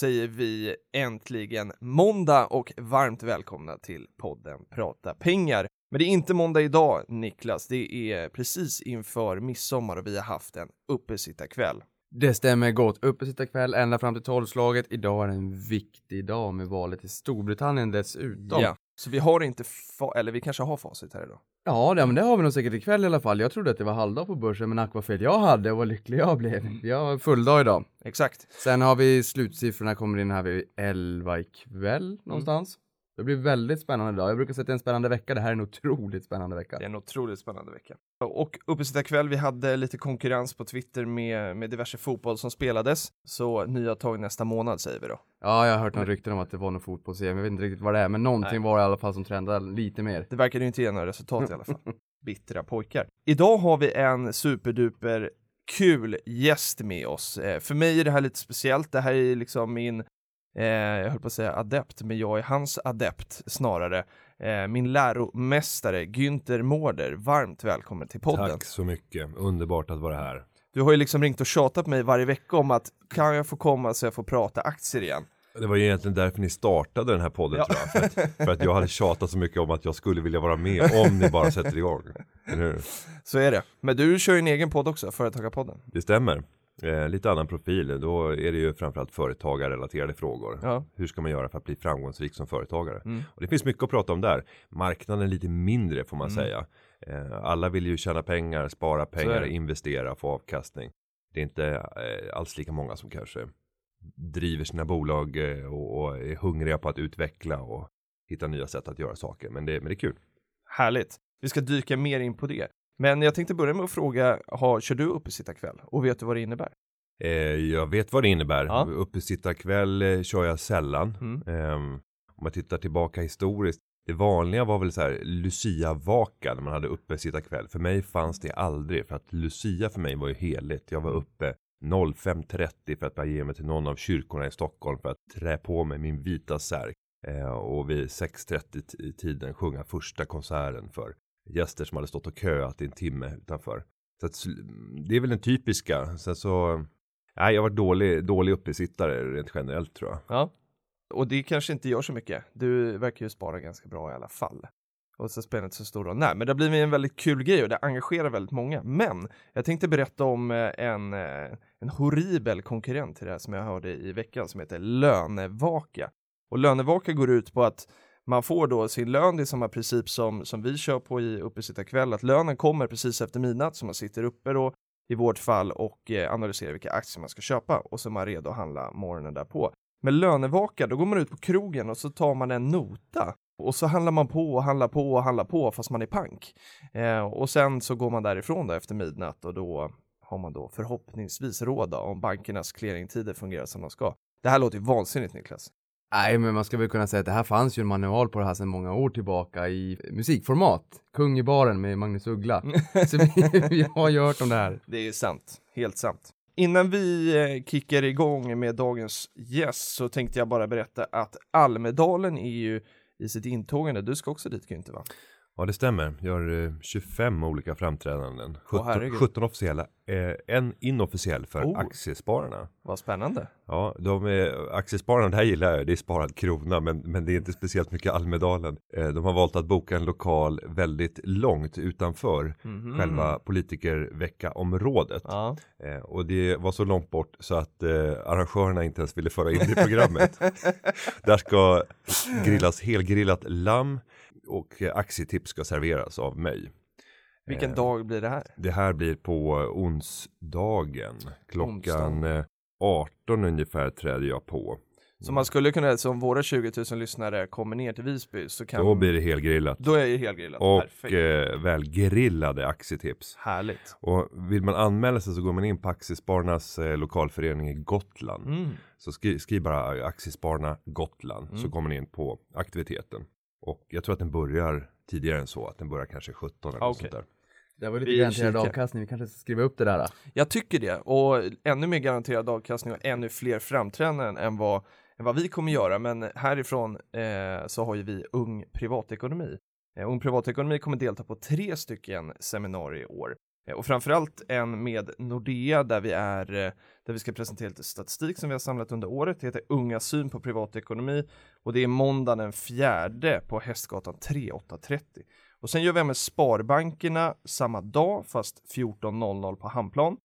Säger vi äntligen måndag och varmt välkomna till podden Prata pengar. Men det är inte måndag idag, Niklas. Det är precis inför midsommar och vi har haft en uppesittarkväll. Det stämmer gott. Uppesittarkväll ända fram till tolvslaget. Idag är en viktig dag med valet i Storbritannien dessutom. Ja, så vi har inte, eller vi kanske har facit här idag. Ja, det, men det har vi nog säkert ikväll i alla fall. Jag trodde att det var halvdag på börsen, men ack vad fel jag hade och vad lycklig jag blev. Vi har full dag idag. Exakt. Sen har vi slutsiffrorna kommer in här vid 11 ikväll någonstans. Det blir väldigt spännande dag. Jag brukar säga att det är en spännande vecka. Det här är en otroligt spännande vecka. Det är en otroligt spännande vecka. Och uppesittarkväll, vi hade lite konkurrens på Twitter med, med diverse fotboll som spelades. Så nya tag nästa månad säger vi då. Ja, jag har hört några rykten om att det var någon fotbolls Jag vet inte riktigt vad det är, men någonting var det i alla fall som trendade lite mer. Det verkar ju inte ge några resultat i alla fall. Bittra pojkar. Idag har vi en superduper kul gäst med oss. Eh, för mig är det här lite speciellt. Det här är liksom min, eh, jag höll på att säga adept, men jag är hans adept snarare. Eh, min läromästare Günther Mårder. Varmt välkommen till podden. Tack så mycket, underbart att vara här. Du har ju liksom ringt och tjatat på mig varje vecka om att kan jag få komma så jag får prata aktier igen? Det var ju egentligen därför ni startade den här podden Ja. tror jag. För att, för att jag hade tjatat så mycket om att jag skulle vilja vara med om ni bara sätter igång. Så är det. Men du kör ju en egen podd också, Företagarpodden. Det stämmer. Eh, lite annan profil, då är det ju framförallt företagarrelaterade frågor. Ja. Hur ska man göra för att bli framgångsrik som företagare? Mm. Och det finns mycket att prata om där. Marknaden är lite mindre får man Mm. säga. Eh, alla vill ju tjäna pengar, spara pengar, investera, få avkastning. Det är inte eh, alls lika många som kanske driver sina bolag eh, och, och är hungriga på att utveckla och hitta nya sätt att göra saker. Men det, men det är kul. Härligt. Vi ska dyka mer in på det. Men jag tänkte börja med att fråga, har, kör du uppesittarkväll? Och vet du vad det innebär? Eh, jag vet vad det innebär. Ja. Uppesittarkväll eh, kör jag sällan. Mm. Ehm, om man tittar tillbaka historiskt. Det vanliga var väl så här Lucia-vaka när man hade uppesittarkväll. För mig fanns det aldrig. För att Lucia för mig var ju heligt. Jag var uppe 05.30 för att bege mig till någon av kyrkorna i Stockholm för att trä på mig min vita särk. Eh, och vid 6.30 t- i tiden sjunga första konserten för gäster som hade stått och köat i en timme utanför. Så att, det är väl den typiska. Sen så, nej jag var dålig, dålig uppesittare rent generellt tror jag. Ja. Och det kanske inte gör så mycket. Du verkar ju spara ganska bra i alla fall. Och så spelar det inte så stor roll. Nej, men det har blivit en väldigt kul grej och det engagerar väldigt många. Men jag tänkte berätta om eh, en, eh, en horribel konkurrent till det här som jag hörde i veckan som heter Lönevaka. Och Lönevaka går ut på att man får då sin lön, det är samma princip som, som vi kör på i uppesittarkväll, att lönen kommer precis efter midnatt så man sitter uppe då i vårt fall och eh, analyserar vilka aktier man ska köpa och så är man redo att handla morgonen därpå. Med lönevaka, då går man ut på krogen och så tar man en nota och så handlar man på och handlar på och handlar på fast man är pank. Eh, och sen så går man därifrån då efter midnatt och då har man då förhoppningsvis råd då, om bankernas clearingtider fungerar som de ska. Det här låter ju vansinnigt Niklas. Nej, men man ska väl kunna säga att det här fanns ju en manual på det här sedan många år tillbaka i musikformat. Kung i baren med Magnus Uggla. Så vi, vi har ju hört om det här. Det är sant, helt sant. Innan vi eh, kickar igång med dagens gäst så tänkte jag bara berätta att Almedalen är ju i sitt intågande. Du ska också dit Günther va? Ja det stämmer. Jag har eh, 25 olika framträdanden. 17, herregud. 17 officiella. Eh, en inofficiell för Oh. aktiespararna. Vad spännande. Ja, de är, aktiespararna, det här gillar jag, det är sparad krona, men, men det är inte speciellt mycket Almedalen. Eh, de har valt att boka en lokal väldigt långt utanför Mhm. själva politikerveckaområdet. Ja. Och det var så långt bort så att eh, arrangörerna inte ens ville föra in det i programmet. Där ska grillas helgrillat lamm och eh, aktietips ska serveras av mig. Vilken Eh, dag blir det här? Det här blir på onsdagen. Klockan Onsdagen. eh, 18 ungefär träder jag på. Så man skulle kunna, som våra 20 000 lyssnare kommer ner till Visby så kan Då blir det helgrillat. då är det helgrillat. Och eh, välgrillade aktietips. Härligt. Och vill man anmäla sig så går man in på Aktiespararnas eh, lokalförening i Gotland. Mm. Så skri, skriv bara Aktiespararna Gotland så Mm. kommer ni in på aktiviteten. Och jag tror att den börjar tidigare än så, att den börjar kanske 17 eller Ah, något sånt där. Det var lite Vi garanterad kikar. avkastning, vi kanske ska skriva upp det där. Då. Jag tycker det och ännu mer garanterad avkastning och ännu fler framträdanden än vad, än vad vi kommer göra. Men härifrån eh, så har ju vi Ung Privatekonomi. Eh, Ung Privatekonomi kommer delta på tre stycken seminarier i år. Eh, och framförallt en med Nordea där vi är eh, där vi ska presentera lite statistik som vi har samlat under året. Det heter Unga syn på privatekonomi och det är måndag den fjärde på Hästgatan 3 8.30. Och sen gör vi med Sparbankerna samma dag fast 14.00 på Hamplan.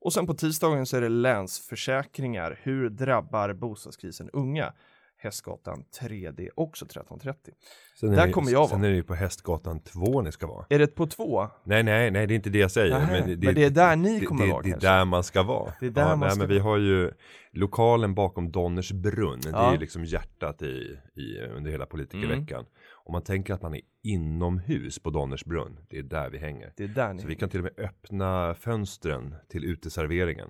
Och sen på tisdagen så är det Länsförsäkringar. Hur drabbar bostadskrisen unga? Hästgatan 3D också 13.30. Sen är Där ni, kommer jag Sen vara. är det ju på Hästgatan 2 ni ska vara. Är det på två? Nej, nej, nej, det är inte det jag säger. Nähä, men, men det är där ni det, kommer det, vara Det är där man ska vara. Det är där ja, man nej, ska men vi har ju lokalen bakom Donners brunn. Det Ja. är ju liksom hjärtat i, i, under hela politikerveckan. Om man tänker att man är inomhus på Donners brunn, det är där vi hänger. Det är där ni Så vi kan till och med öppna fönstren till uteserveringen.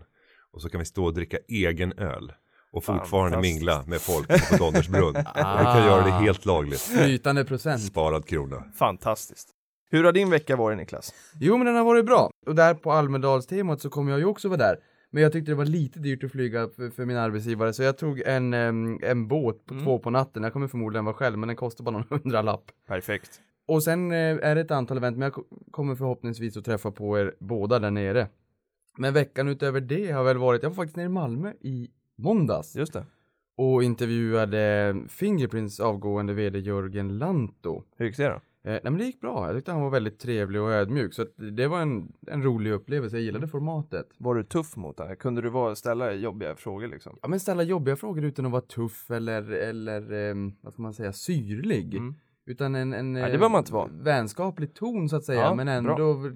Och så kan vi stå och dricka egen öl. Och fortfarande mingla med folk på Donners brunn. Vi kan göra det helt lagligt. Flytande procent. Sparad krona. Fantastiskt. Hur har din vecka varit Niklas? Jo men den har varit bra. Och där på Almedalstemat så kommer jag ju också vara där. Men jag tyckte det var lite dyrt att flyga för, för min arbetsgivare så jag tog en, en båt på två på natten. Jag kommer förmodligen vara själv men den kostar bara någon hundralapp. Perfekt. Och sen eh, är det ett antal event men jag ko- kommer förhoppningsvis att träffa på er båda där nere. Men veckan utöver det har väl varit, jag var faktiskt nere i Malmö i måndags Just det. och intervjuade Fingerprints avgående vd Jörgen Lanto. Hur gick det då? Eh, nej men det gick bra, jag tyckte han var väldigt trevlig och ödmjuk så det var en, en rolig upplevelse, jag gillade formatet. Var du tuff mot det? Kunde du vara, ställa jobbiga frågor liksom? Ja men ställa jobbiga frågor utan att vara tuff eller, eller ehm, vad ska man säga, syrlig. Mm. Utan en, en Nej, det eh, man inte vara. vänskaplig ton så att säga, Ja, men ändå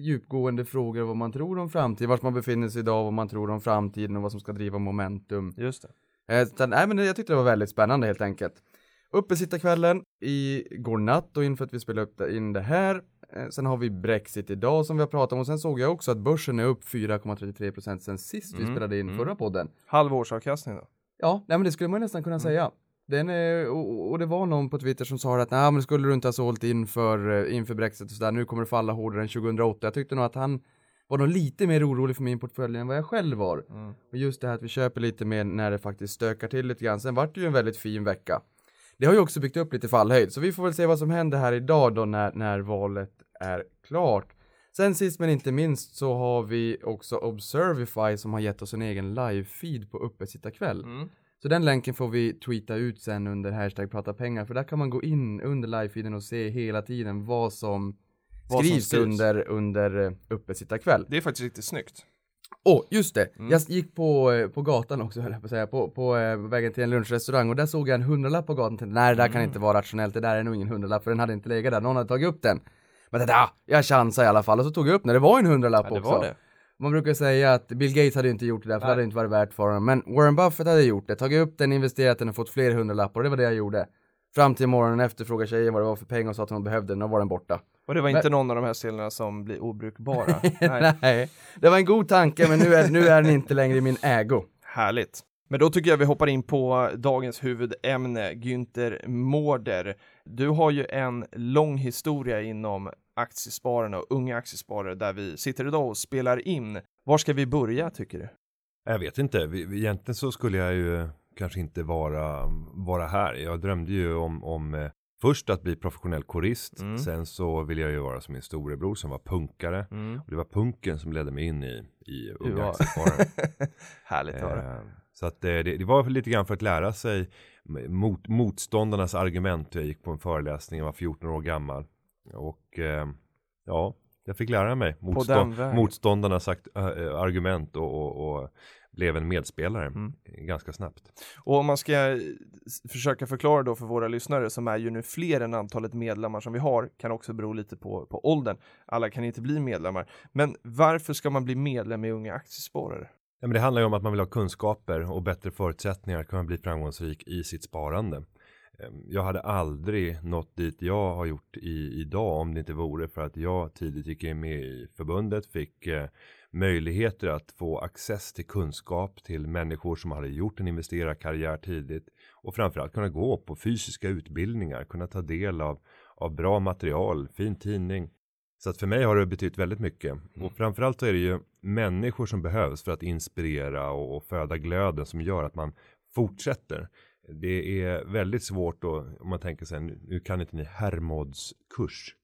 djupgående frågor vad man tror om framtiden, vart man befinner sig idag, vad man tror om framtiden och vad som ska driva momentum. Just det. Eh, så, nej men jag tyckte det var väldigt spännande helt enkelt. Uppesittarkvällen i går natt och inför att vi det- in det här. Eh, sen har vi Brexit idag som vi har pratat om och sen såg jag också att börsen är upp 4,33% sen sist vi Mm, spelade in mm. förra podden. Halvårsavkastning då? Ja, nej men det skulle man nästan kunna säga. Den är, och, och det var någon på Twitter som sa att nej men skulle du inte ha sålt inför, eh, inför Brexit och sådär, nu kommer det falla hårdare än 2008. Jag tyckte nog att han var nog lite mer orolig för min portfölj än vad jag själv var. Mm. Och just det här att vi köper lite mer när det faktiskt stökar till lite grann. Sen vart det ju en väldigt fin vecka. Det har ju också byggt upp lite fallhöjd, så vi får väl se vad som händer här idag då när, när valet är klart. Sen sist men inte minst så har vi också Observify som har gett oss en egen live-feed på Uppesittarkväll. Mm. Så den länken får vi tweeta ut sen under hashtag prata pengar för där kan man gå in under livefeeden och se hela tiden vad som Vad som skrivs, skrivs. under, under eh, Uppesittarkväll. Det är faktiskt riktigt snyggt. Åh, just det! Mm. Jag gick på, eh, på gatan också höll jag på att säga, på, på eh, vägen till en lunchrestaurang och där såg jag en hundralapp på gatan och tänkte nej det där kan Mm. inte vara rationellt, det där är nog ingen hundralapp för den hade inte legat där, någon hade tagit upp den. Men jag tänkte, ah, jag chansar i alla fall och så tog jag upp den, det var en hundralapp Ja, det också. var det. Man brukar säga att Bill Gates hade inte gjort det där för det Nej. hade inte varit värt för honom. Men Warren Buffett hade gjort det, tagit upp den, investerat den och fått fler hundralappar och det var det jag gjorde. Fram till morgonen efter frågade tjejen vad det var för pengar och sa att hon behövde den och var den borta. Och det var Men- inte någon av de här ställena som blir obrukbara. Nej. Nej, det var en god tanke men nu är, nu är den inte längre i min ägo. Härligt. Men då tycker jag vi hoppar in på dagens huvudämne, Günther Mårder. Du har ju en lång historia inom aktiespararna och unga aktiesparare där vi sitter idag och spelar in. Var ska vi börja tycker du? Jag vet inte, egentligen så skulle jag ju kanske inte vara, vara här. Jag drömde ju om, om eh, först att bli professionell korist, Mm. sen så ville jag ju vara som min storebror som var punkare. Och det var punken som ledde mig in i, i unga aktiesparare. Härligt att höra. Eh, Så att eh, det, det var lite grann för att lära sig mot, motståndarnas argument. Jag gick på en föreläsning, jag var 14 år gammal. Och eh, ja, jag fick lära mig motstånd, motståndarnas äh, argument och, och, och blev en medspelare Mm. ganska snabbt. Och om man ska eh, försöka förklara då för våra lyssnare som är ju nu fler än antalet medlemmar som vi har, kan också bero lite på, på åldern. Alla kan inte bli medlemmar. Men varför ska man bli medlem i Unga Aktiesparare? Ja, men det handlar ju om att man vill ha kunskaper och bättre förutsättningar att kunna bli framgångsrik i sitt sparande. Ehm, jag hade aldrig nått dit jag har gjort i, idag om det inte vore för att jag tidigt gick in med i förbundet, fick eh, möjligheter att få access till kunskap till människor som hade gjort en investerarkarriär tidigt och framförallt kunna gå på fysiska utbildningar, kunna ta del av, av bra material, fin tidning. Så att för mig har det betytt väldigt mycket och framförallt så är det ju människor som behövs för att inspirera och, och föda glöden som gör att man fortsätter. Det är väldigt svårt då om man tänker sig nu kan inte ni Hermods kurs.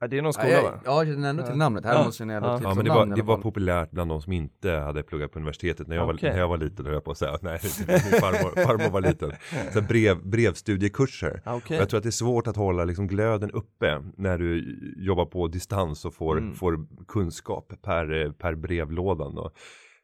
Ja, det är någon Ja, skola va? jag, ja, jag känner ändå till namnet. Här Ja. måste jag Ja. till Ja som men det var, det var populärt bland de som inte hade pluggat på universitetet när jag, Okej. var, när jag var liten höll jag på att säga. Nej, min farmor, farmor var liten. Så brev, brevstudiekurser. Ja, Okej. jag tror att det är svårt att hålla liksom glöden uppe när du jobbar på distans och får, Mm. får kunskap per, per brevlådan. Då.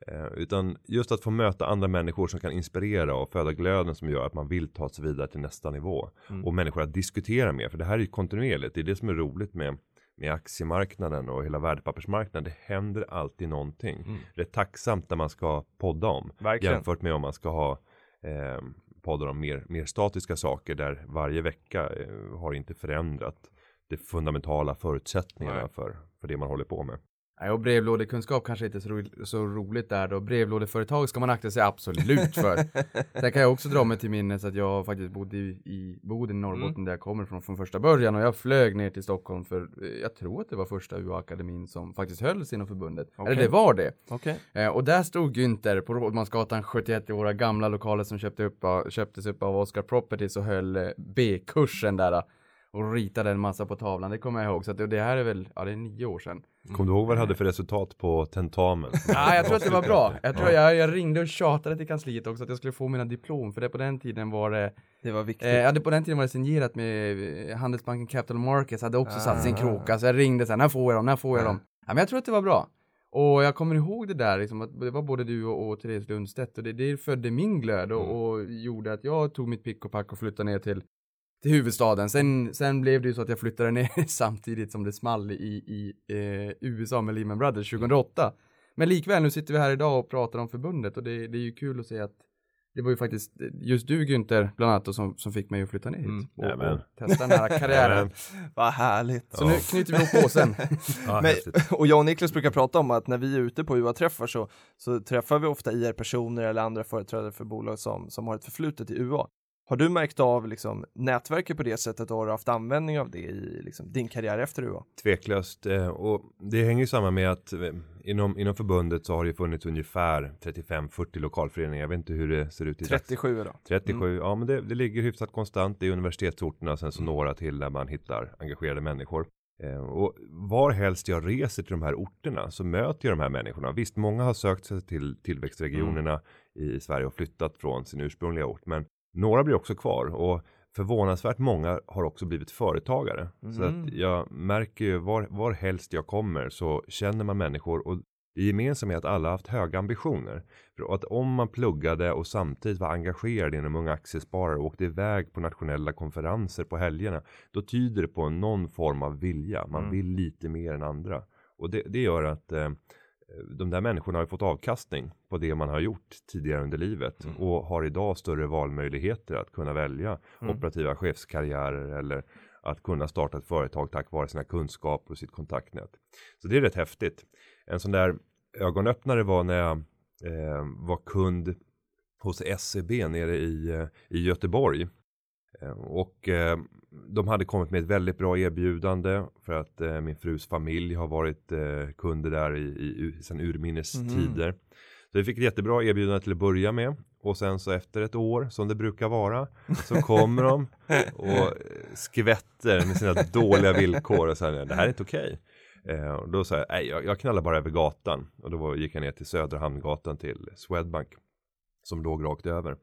Eh, utan just att få möta andra människor som kan inspirera och föda glöden som gör att man vill ta sig vidare till nästa nivå. Mm. Och människor att diskutera med, för det här är ju kontinuerligt. Det är det som är roligt med, med aktiemarknaden och hela värdepappersmarknaden. Det händer alltid någonting. Mm. Det är tacksamt när man ska podda om. Verkligen. Jämfört med om man ska ha eh, poddar om mer, mer statiska saker där varje vecka eh, har inte förändrat de fundamentala förutsättningarna Nej. för, för det man håller på med. Och brevlådekunskap kanske inte är så, ro så roligt där då. Brevlådeföretag ska man akta sig absolut för. Sen kan jag också dra mig till minnes att jag faktiskt bodde i, i Boden i Norrbotten Mm. där jag kommer från från första början och jag flög ner till Stockholm för eh, jag tror att det var första UA-akademin som faktiskt hölls inom förbundet. Okej. Eller det var det. Okej. Eh, och där stod Günther på Rådmansgatan 71 i våra gamla lokaler som köpte upp, köptes upp av Oscar Properties och höll eh, B-kursen där eh, och ritade en massa på tavlan. Det kommer jag ihåg. Så det, det här är väl, ja det är nio år sedan. Kommer du ihåg vad du hade för resultat på tentamen? Ja, jag tror att det var bra. Jag tror Ja. jag, jag ringde och tjatade till kansliet också att jag skulle få mina diplom, för det på den tiden var det, Det var viktigt. eh, ja, det på den tiden var det signerat med eh, Handelsbanken Capital Markets, hade också satt sin Ah. kråka, så jag ringde så här, när får jag dem, när får jag Ja. dem? Ja, men jag tror att det var bra. Och jag kommer ihåg det där, liksom, att det var både du och, och Therese Lundstedt och det, det födde min glöd och, Mm. och gjorde att jag tog mitt pick och pack och flyttade ner till, till huvudstaden. Sen, sen blev det ju så att jag flyttade ner samtidigt som det small i, i eh, USA med Lehman Brothers 2008. Men likväl, nu sitter vi här idag och pratar om förbundet och det, det är ju kul att se att det var ju faktiskt just du Günther, bland annat, som, som fick mig att flytta ner hit Mm. och, och testa den här karriären. Vad härligt. Så nu knyter vi ihop påsen. Ja, Men, och jag och Niklas brukar prata om att när vi är ute på UA-träffar så, så träffar vi ofta IR-personer eller andra företrädare för bolag som, som har ett förflutet i UA. Har du märkt av liksom, nätverket på det sättet och har du haft användning av det i liksom, din karriär efter UA? Tveklöst. eh, Och det hänger ju samman med att eh, inom, inom förbundet så har det funnits ungefär 35-40 lokalföreningar. Jag vet inte hur det ser ut i dags- 37 idag. 37, ja men det, det ligger hyfsat konstant. Är universitetsorterna sen så några till där man hittar engagerade människor. Eh, och var helst jag reser till de här orterna så möter jag de här människorna. Visst, många har sökt sig till tillväxtregionerna i Sverige och flyttat från sin ursprungliga ort. Men några blir också kvar och förvånansvärt många har också blivit företagare. Så Mm. att jag märker ju var, var helst jag kommer så känner man människor och det gemensamma är att alla har haft höga ambitioner. För att om man pluggade och samtidigt var engagerad inom Unga Aktiesparare och åkte iväg på nationella konferenser på helgerna, då tyder det på någon form av vilja. Man Mm. vill lite mer än andra. Och det, det gör att eh, de där människorna har ju fått avkastning på det man har gjort tidigare under livet Mm. och har idag större valmöjligheter att kunna välja Mm. operativa chefskarriärer eller att kunna starta ett företag tack vare sina kunskaper och sitt kontaktnät. Så det är rätt häftigt. En sån där ögonöppnare var när jag eh, var kund hos SEB nere i, eh, i Göteborg. Eh, och eh, de hade kommit med ett väldigt bra erbjudande för att eh, min frus familj har varit eh, kunder där i, i, sedan urminnes Mhm. tider. Så vi fick ett jättebra erbjudande till att börja med och sen så efter ett år som det brukar vara så kommer de och skvätter med sina dåliga villkor och säger det här är inte okej. Eh, och då sa jag, nej jag, jag knallar bara över gatan och då gick jag ner till Södra Hamngatan till Swedbank som låg rakt över.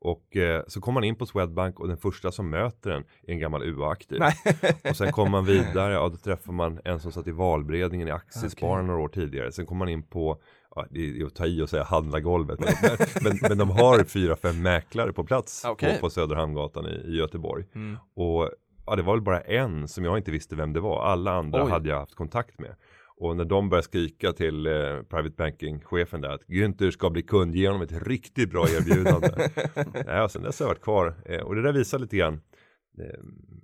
Och eh, så kom man in på Swedbank och den första som möter en är en gammal UA-aktiv. Och sen kommer man vidare, ja då träffar man en som satt i valberedningen i Aktiespararna några år tidigare. Sen kommer man in på, ja, det är att ta i och säga handlargolvet, men, men, men de har fyra, fem mäklare på plats Okej. på, på Söderhamngatan i, i Göteborg. Mm. Och ja, det var väl bara en som jag inte visste vem det var. Alla andra Oj. hade jag haft kontakt med. Och när de börjar skrika till eh, private banking-chefen där att Günther ska bli kund, ge honom ett riktigt bra erbjudande. ja, sen dess har jag varit kvar. Eh, och det där visar lite grann eh,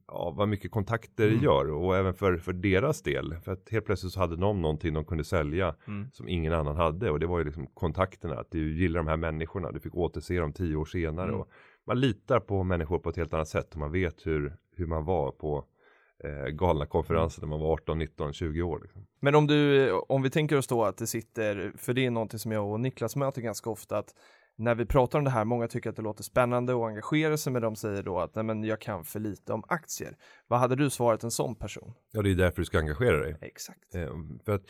ja, vad mycket kontakter Mm. gör och även för, för deras del. För att helt plötsligt så hade de någonting de kunde sälja Mm. som ingen annan hade och det var ju liksom kontakterna. Att du gillar de här människorna, du fick återse dem tio år senare. Mm. Och man litar på människor på ett helt annat sätt och man vet hur, hur man var på eh, galna konferenser när man var 18, 19, 20 år. Liksom. Men om du, om vi tänker oss då att det sitter, för det är någonting som jag och Niklas möter ganska ofta, att när vi pratar om det här, många tycker att det låter spännande och engagerar sig, men de säger då att nej, men jag kan för lite om aktier. Vad hade du svarat en sån person? Ja, det är därför du ska engagera dig. Exakt. Eh, för att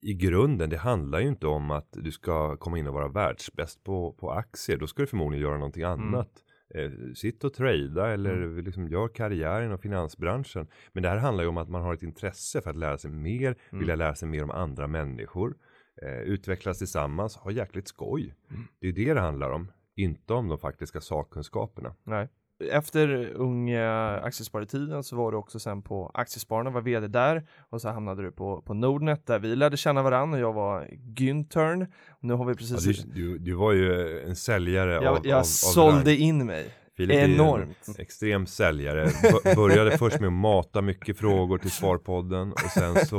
i grunden, det handlar ju inte om att du ska komma in och vara världsbäst på, på aktier. Då ska du förmodligen göra någonting annat. Eh, sitt och trada eller liksom gör karriär inom finansbranschen. Men det här handlar ju om att man har ett intresse för att lära sig mer, vilja lära sig mer om andra människor. Eh, utvecklas tillsammans, ha jäkligt skoj. Det är det det handlar om. Inte om de faktiska sakkunskaperna. Nej. Efter unga aktiesparetiden så var du också sen på Aktiespararna, var vd där och så hamnade du på, på Nordnet där vi lärde känna varandra och jag var Güntern. Och nu har vi Ja, precis, du, du, du var ju en säljare jag, av, jag av, av sålde rang. in mig. Filip Enormt. En extrem säljare. B- började först med att mata mycket frågor till Svarpodden och sen så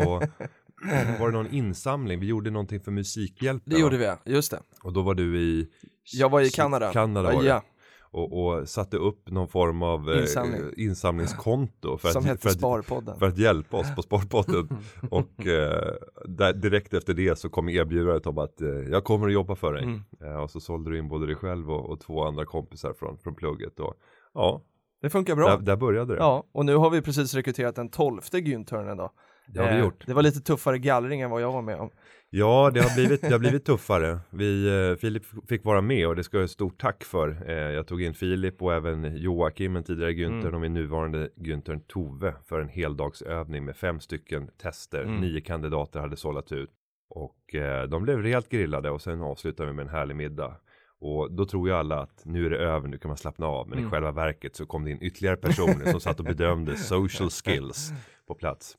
var det någon insamling. Vi gjorde någonting för Musikhjälpen. Det gjorde vi, just det. Och då var du i Jag var i Kanada. Kanada var det. ja, Och, och satte upp någon form av eh, Insamling. insamlingskonto för som att, hette för, att, Sparpodden. för att hjälpa oss på Sparpodden. och eh, där, direkt efter det så kom erbjudandet om att eh, jag kommer att jobba för dig. Mm. Eh, och så sålde du in både dig själv och, och två andra kompisar från, från plugget. Och, ja, Det funkar bra. där, där började det. Ja, och nu har vi precis rekryterat den tolfte Güntern då. Det har vi Eh, gjort. Det var lite tuffare gallring än vad jag var med om. Ja, det har blivit, det har blivit tuffare. Vi, eh, Filip fick vara med och det ska jag ha stort tack för. Eh, jag tog in Filip och även Joakim, en tidigare Günther Mm. och min nuvarande Günther Tove för en heldagsövning med fem stycken tester. Mm. Nio kandidater hade sållat ut och eh, de blev rejält grillade och sen avslutade vi med en härlig middag. Och då tror ju alla att nu är det över, nu kan man slappna av. Men Mm. i själva verket så kom det in ytterligare personer som satt och bedömde social skills på plats.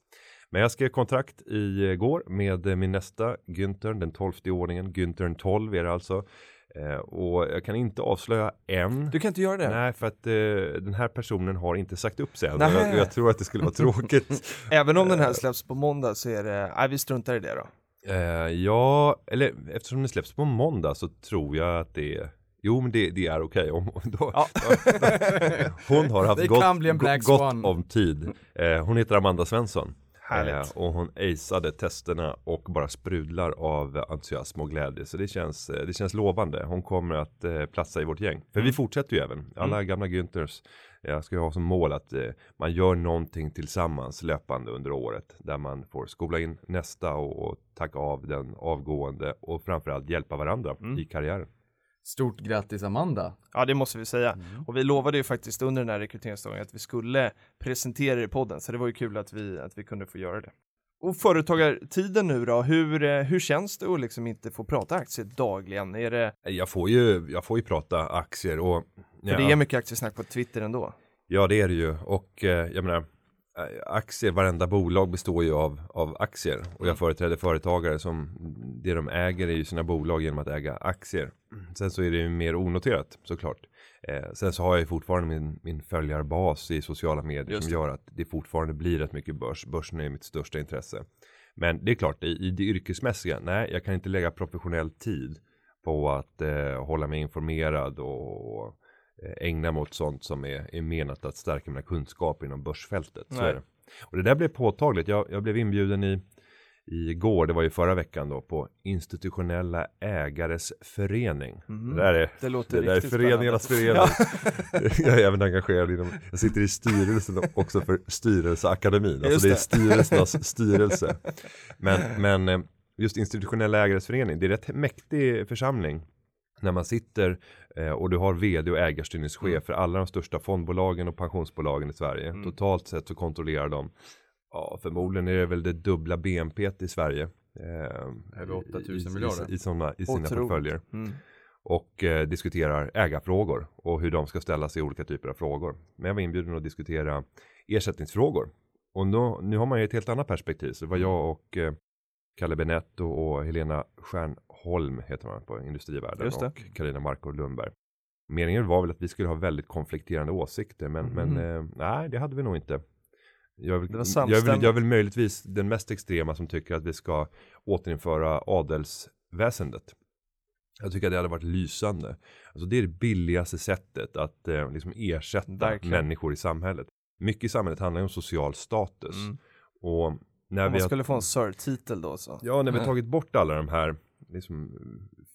Men jag skrev kontrakt igår med eh, min nästa Günther, den tolfte ordningen. Günther 12 är det alltså. Eh, och jag kan inte avslöja än. Du kan inte göra det? Nej, för att eh, den här personen har inte sagt upp sig än. Jag, jag tror att det skulle vara tråkigt. Även om den här släpps på måndag så är det, nej vi struntar i det då. eh, ja, eller eftersom den släpps på måndag så tror jag att det är Jo men det, det är okej. Om, då, Ja. Hon har haft gott, gott om tid. Eh, hon heter Amanda Svensson. Härligt. Eh, och hon aceade testerna och bara sprudlar av entusiasm och glädje. Så det känns, eh, det känns lovande. Hon kommer att eh, platsa i vårt gäng. För Mm. vi fortsätter ju även. Alla gamla Günthers. Jag ska ju ha som mål att eh, man gör någonting tillsammans löpande under året. Där man får skola in nästa och, och tacka av den avgående. Och framförallt hjälpa varandra Mm. i karriären. Stort grattis Amanda. Ja det måste vi säga. Och vi lovade ju faktiskt under den här rekryteringsdagen att vi skulle presentera det i podden, så det var ju kul att vi, att vi kunde få göra det. Och företagartiden nu då, hur, eh, hur känns det att liksom inte få prata aktier dagligen? Är det, Jag får ju, jag får ju prata aktier och för det är mycket aktiesnack på Twitter ändå. Ja det är det ju och eh, jag menar aktier, varenda bolag består ju av, av aktier och jag företräder företagare som det de äger är ju sina bolag genom att äga aktier. Sen så är det ju mer onoterat såklart. Eh, sen så har jag ju fortfarande min, min följarbas i sociala medier Just som gör att det fortfarande blir rätt mycket börs. Börsen är mitt största intresse. Men det är klart, i, i det yrkesmässiga, nej jag kan inte lägga professionell tid på att eh, hålla mig informerad och eh, ägna mig åt sånt som är, är menat att stärka mina kunskaper inom börsfältet. Så är det. Och det där blev påtagligt. Jag, jag blev inbjuden i igår, det var ju förra veckan då, på institutionella ägares förening. Mhm. Det där är, Det låter det där är föreningarnas förening. jag är även engagerad inom, jag sitter i styrelsen också för Styrelseakademin. Alltså det är styrelsernas styrelse. Men, men eh, just institutionella ägares förening, det är rätt mäktig församling när man sitter eh, och du har vd och ägarstyrningschef Mm. för alla de största fondbolagen och pensionsbolagen i Sverige. Mm. Totalt sett så kontrollerar de, ja förmodligen är det väl det dubbla BNP i Sverige. Eh, Över 8 000 i- i- miljarder. I, i, såna, i sina Otroligt. portföljer. Mm. Och eh, diskuterar ägarfrågor och hur de ska ställas i olika typer av frågor. Men jag var inbjuden att diskutera ersättningsfrågor. Och nu, nu har man ju ett helt annat perspektiv. Så det var jag och eh, Kalle Benetto och Helena Stjärnholm heter man på Industrivärden och Karina Markov Lundberg. Meningen var väl att vi skulle ha väldigt konflikterande åsikter men, men eh, nej det hade vi nog inte. Jag är, väl, jag, är väl, jag är väl möjligtvis den mest extrema som tycker att vi ska återinföra adelsväsendet. Jag tycker att det hade varit lysande. Alltså det är det billigaste sättet att eh, liksom ersätta Verkligen. människor i samhället. Mycket i samhället handlar ju om social status. Mm. Och när Om vi man skulle få en Sir-titel då så. ja, när vi har tagit bort alla de här liksom,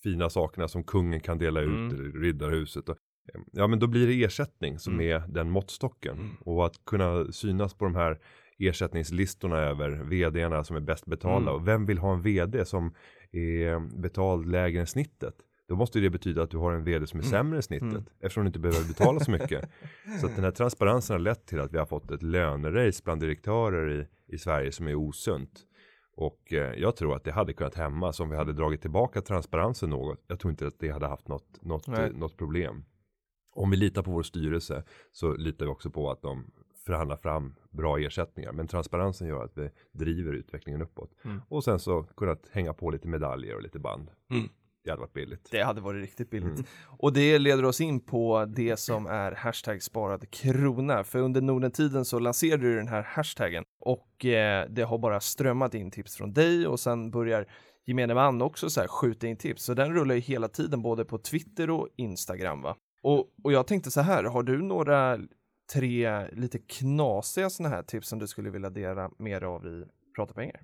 fina sakerna som kungen kan dela ut, Mm. eller riddarhuset. Och, eh, ja, men då blir det ersättning som Mm. är den måttstocken. Mm. Och att kunna synas på de här ersättningslistorna över vdarna som är bäst betalda. Mm. Och vem vill ha en vd som är betald lägre än snittet? Då måste det betyda att du har en vd som är Mm. sämre än snittet. Mm. Eftersom du inte behöver betala så mycket. så att den här transparensen har lett till att vi har fått ett lönerace bland direktörer i, i Sverige som är osunt. Och eh, jag tror att det hade kunnat hämmas om vi hade dragit tillbaka transparensen något. Jag tror inte att det hade haft något, något, eh, något problem. Om vi litar på vår styrelse så litar vi också på att de förhandlar fram bra ersättningar. Men transparensen gör att vi driver utvecklingen uppåt. Mm. Och sen så kunnat hänga på lite medaljer och lite band. Mm. Det hade varit billigt. Det hade varit riktigt billigt. Mm. Och det leder oss in på det som är hashtag sparad krona. För under Norden-tiden så lanserade du den här hashtaggen och eh, det har bara strömmat in tips från dig och sen börjar gemene man också så här skjuta in tips. Så den rullar ju hela tiden både på Twitter och Instagram va? Och, och jag tänkte så här, har du några tre lite knasiga sådana här tips som du skulle vilja dela mer av i Prata pengar?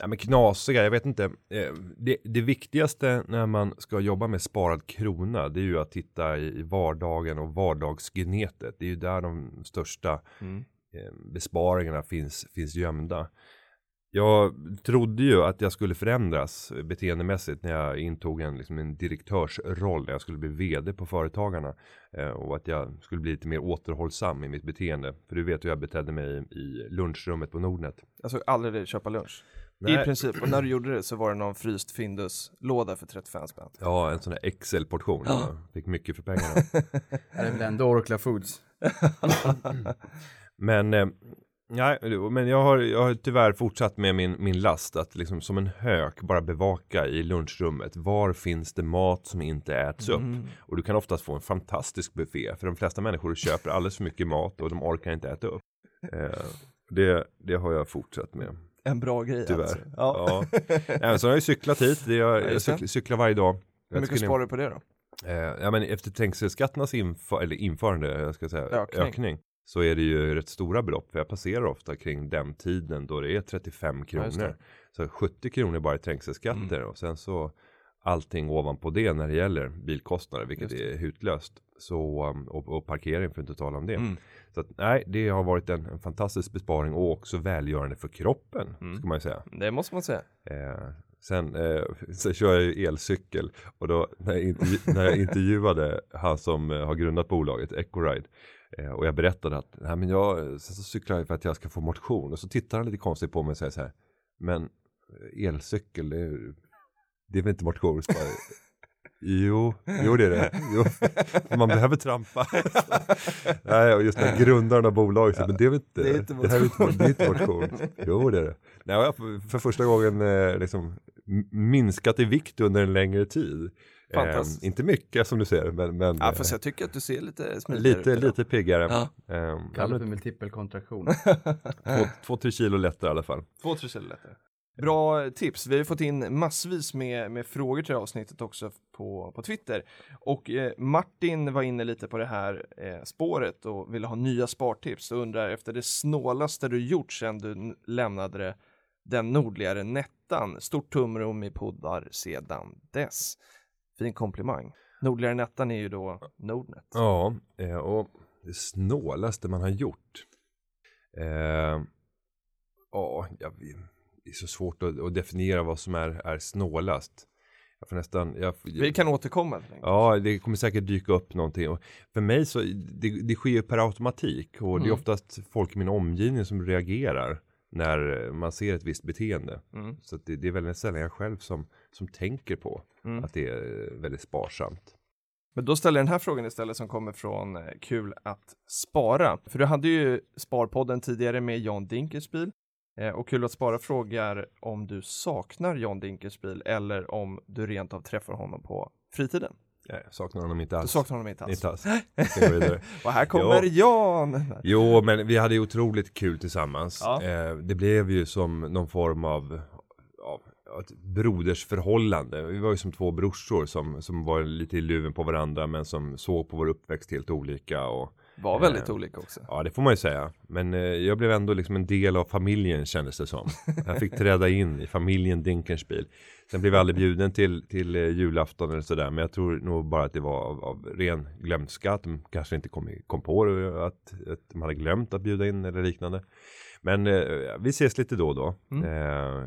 Ja men knasiga, jag vet inte. Eh, Det, det viktigaste när man ska jobba med sparad krona, det är ju att titta i vardagen och vardagsgnetet. Det är ju där de största Mm. eh, besparingarna finns, finns gömda. Jag trodde ju att jag skulle förändras beteendemässigt när jag intog en, liksom en direktörsroll, jag skulle bli vd på Företagarna. Eh, och att jag skulle bli lite mer återhållsam i mitt beteende. För du vet hur jag betedde mig i, lunchrummet på Nordnet. Jag såg aldrig köpa lunch. I Nej. princip, och när du gjorde det så var det någon fryst Findus-låda för 35 spänn. Ja, en sån här Excel-portion. Ja. Fick mycket för pengarna. Det är väl ändå Orkla Foods. men, eh, nej, men jag har, jag har tyvärr fortsatt med min, min last att liksom som en hök bara bevaka i lunchrummet. Var finns det mat som inte äts upp? Mm. Och du kan oftast få en fantastisk buffé. För de flesta människor köper alldeles för mycket mat och de orkar inte äta upp. Eh, det, det har jag fortsatt med. En bra grej Tyvärr. alltså. Ja. Ja. Ja, så har jag ju cyklat hit. Jag, jag cyklar, cyklar varje dag. Hur mycket sparar du på det då? Eh, ja men efter trängselskatternas inför, eller införande, jag ska säga Ökning. ökning. så är det ju rätt stora belopp. För jag passerar ofta kring den tiden då det är 35 Ja, just kronor. så 70 kronor bara i trängselskatter Mm. och sen så allting ovanpå det när det gäller bilkostnader, vilket är hutlöst. Så, um, och, och parkering för att inte tala om det. Mm. Så att, nej, det har varit en, en fantastisk besparing och också välgörande för kroppen, Mm. ska man ju säga. Det måste man säga. Eh, sen, eh, sen kör jag ju elcykel och då när jag, intervju- när jag intervjuade han som eh, har grundat bolaget Ecoride eh, och jag berättade att nej, men jag sen så cyklar jag för att jag ska få motion och så tittar han lite konstigt på mig och säger så här men eh, elcykel det är, det är väl inte motion? Så bara, Jo, jo det är det. Jo, man behöver trampa. Nej, och just när grundaren av bolaget säger, men det är väl inte, Det är inte det här är inte, det är inte motion. Jo, det är det. Nej, jag har för- för första gången eh, liksom minskat i vikt under en längre tid. Fantastiskt. Eh, inte mycket som du ser, men, men Ja, fast jag tycker att du ser lite smidigare lite, ut lite piggare. Ja. Eh, ja, Kallar för multipelkontraktion. två, två, tre kilo lättare i alla fall. Två, tre kilo lättare. Bra tips. Vi har fått in massvis med, med frågor till det här avsnittet också på, på Twitter. Och eh, Martin var inne lite på det här eh, spåret och ville ha nya spartips och undrar efter det snålaste du gjort sedan du lämnade det, den nordligare Nettan. Stort tumrum i poddar sedan dess. Fin komplimang. Nordligare Nettan är ju då Nordnet. Ja, eh, och det snålaste man har gjort. Eh, ja, jag, vet det är så svårt att, att definiera vad som är, är snålast. Jag får nästan, jag, Vi kan återkomma. Ja, det kommer säkert dyka upp någonting. Och för mig så, det, det sker ju per automatik och det är Mm. oftast folk i min omgivning som reagerar när man ser ett visst beteende. Mm. Så det, det är väldigt sällan jag själv som, som tänker på Mm. att det är väldigt sparsamt. Men då ställer jag den här frågan istället som kommer från eh, Kul att spara. För du hade ju Sparpodden tidigare med Jan Dinkelspiel. Eh, och Kul att spara frågar om du saknar John Dinkelspiel eller om du rent av träffar honom på fritiden. Jag saknar honom inte Du alls. saknar honom inte alls. Inte alls. Och här kommer Jan! Jo, men vi hade ju otroligt kul tillsammans. Ja. Eh, det blev ju som någon form av, av ett brodersförhållande. Vi var ju som två brorsor som, som var lite i luven på varandra men som såg på vår uppväxt helt olika. Och, Var väldigt Eh, olika också. ja, det får man ju säga. Men eh, jag blev ändå liksom en del av familjen kändes det som. Jag fick träda in i familjen Dinkelspiel. Sen blev jag aldrig bjuden till, till eh, julafton eller sådär. Men jag tror nog bara att det var av, av ren glömska. Att de kanske inte kom, kom på det, att, att de hade glömt att bjuda in eller liknande. Men eh, vi ses lite då och då. Eh,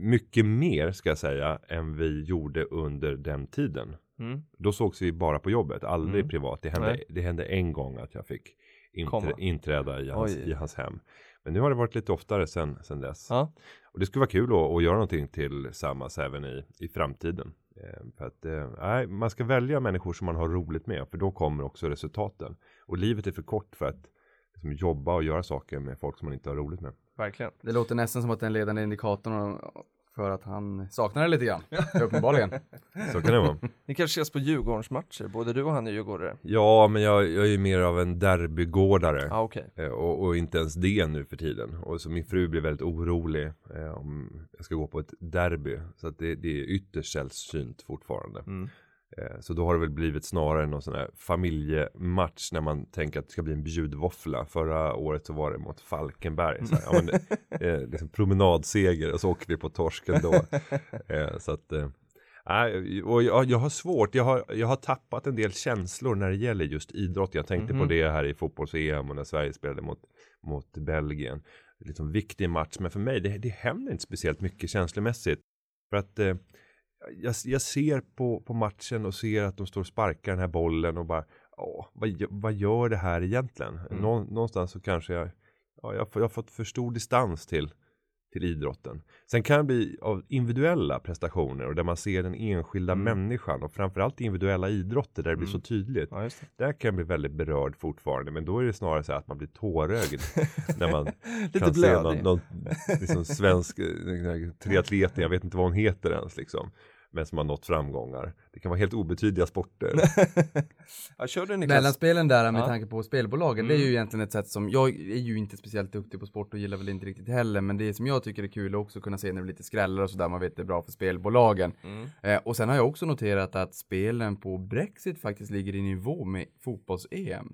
mycket mer ska jag säga än vi gjorde under den tiden. Mm. Då sågs vi bara på jobbet, aldrig Mm. privat. Det hände, Nej. det hände en gång att jag fick inträ, inträda i hans, i hans hem. Men nu har det varit lite oftare sen, sen dess. Ja. Och det skulle vara kul att, att göra någonting tillsammans även i, i framtiden. Eh, för att eh, nej, man ska välja människor som man har roligt med, för då kommer också resultaten. Och livet är för kort för att liksom, jobba och göra saker med folk som man inte har roligt med. Verkligen. Det låter nästan som att den ledande indikatorn för att han saknar det lite grann. Uppenbarligen. Så kan det vara. Ni kanske ses på Djurgårdens matcher, både du och han är djurgårdare. Ja, men jag, jag är ju mer av en derbygårdare. Ja, okej. Eh, Och, och inte ens det nu för tiden. Och så min fru blir väldigt orolig eh, om jag ska gå på ett derby. Så att det, det är ytterst sällsynt fortfarande. Mm. Eh, så då har det väl blivit snarare någon sån här familjematch när man tänker att det ska bli en bjudvåffla. Förra året så var det mot Falkenberg. Så här, ja, men, eh, liksom promenadseger och så åker vi på torsken då. Eh, så att eh, och jag, jag har svårt, jag har, jag har tappat en del känslor när det gäller just idrott. Jag tänkte på Mhm. det här i fotbolls-EM och när Sverige spelade mot, mot Belgien. Liksom viktig match, men för mig det, det händer inte speciellt mycket känslomässigt. För att eh, jag, jag ser på, på matchen och ser att de står och sparkar den här bollen och bara, åh, vad, vad gör det här egentligen? Mm. Nå, någonstans så kanske jag, ja, jag, jag har fått för stor distans till, till idrotten. Sen kan det bli av individuella prestationer och där man ser den enskilda Mm. människan och framförallt individuella idrotter där det blir så Mm. tydligt. Ja. Där kan jag bli väldigt berörd fortfarande, men då är det snarare så att man blir tårögd när man kan se någon, blödig. någon liksom svensk triatlet, jag vet inte vad hon heter ens liksom, men som har nått framgångar. Det kan vara helt obetydliga sporter. Ja, kör du Niklas. Mellanspelen där med Ja. tanke på spelbolagen, det är Mm. ju egentligen ett sätt som, jag är ju inte speciellt duktig på sport och gillar väl inte riktigt heller, men det som jag tycker är kul är också kunna se när det blir lite skrällar och sådär, man vet det är bra för spelbolagen. Mm. Eh, och sen har jag också noterat att spelen på Brexit faktiskt ligger i nivå med fotbolls-EM.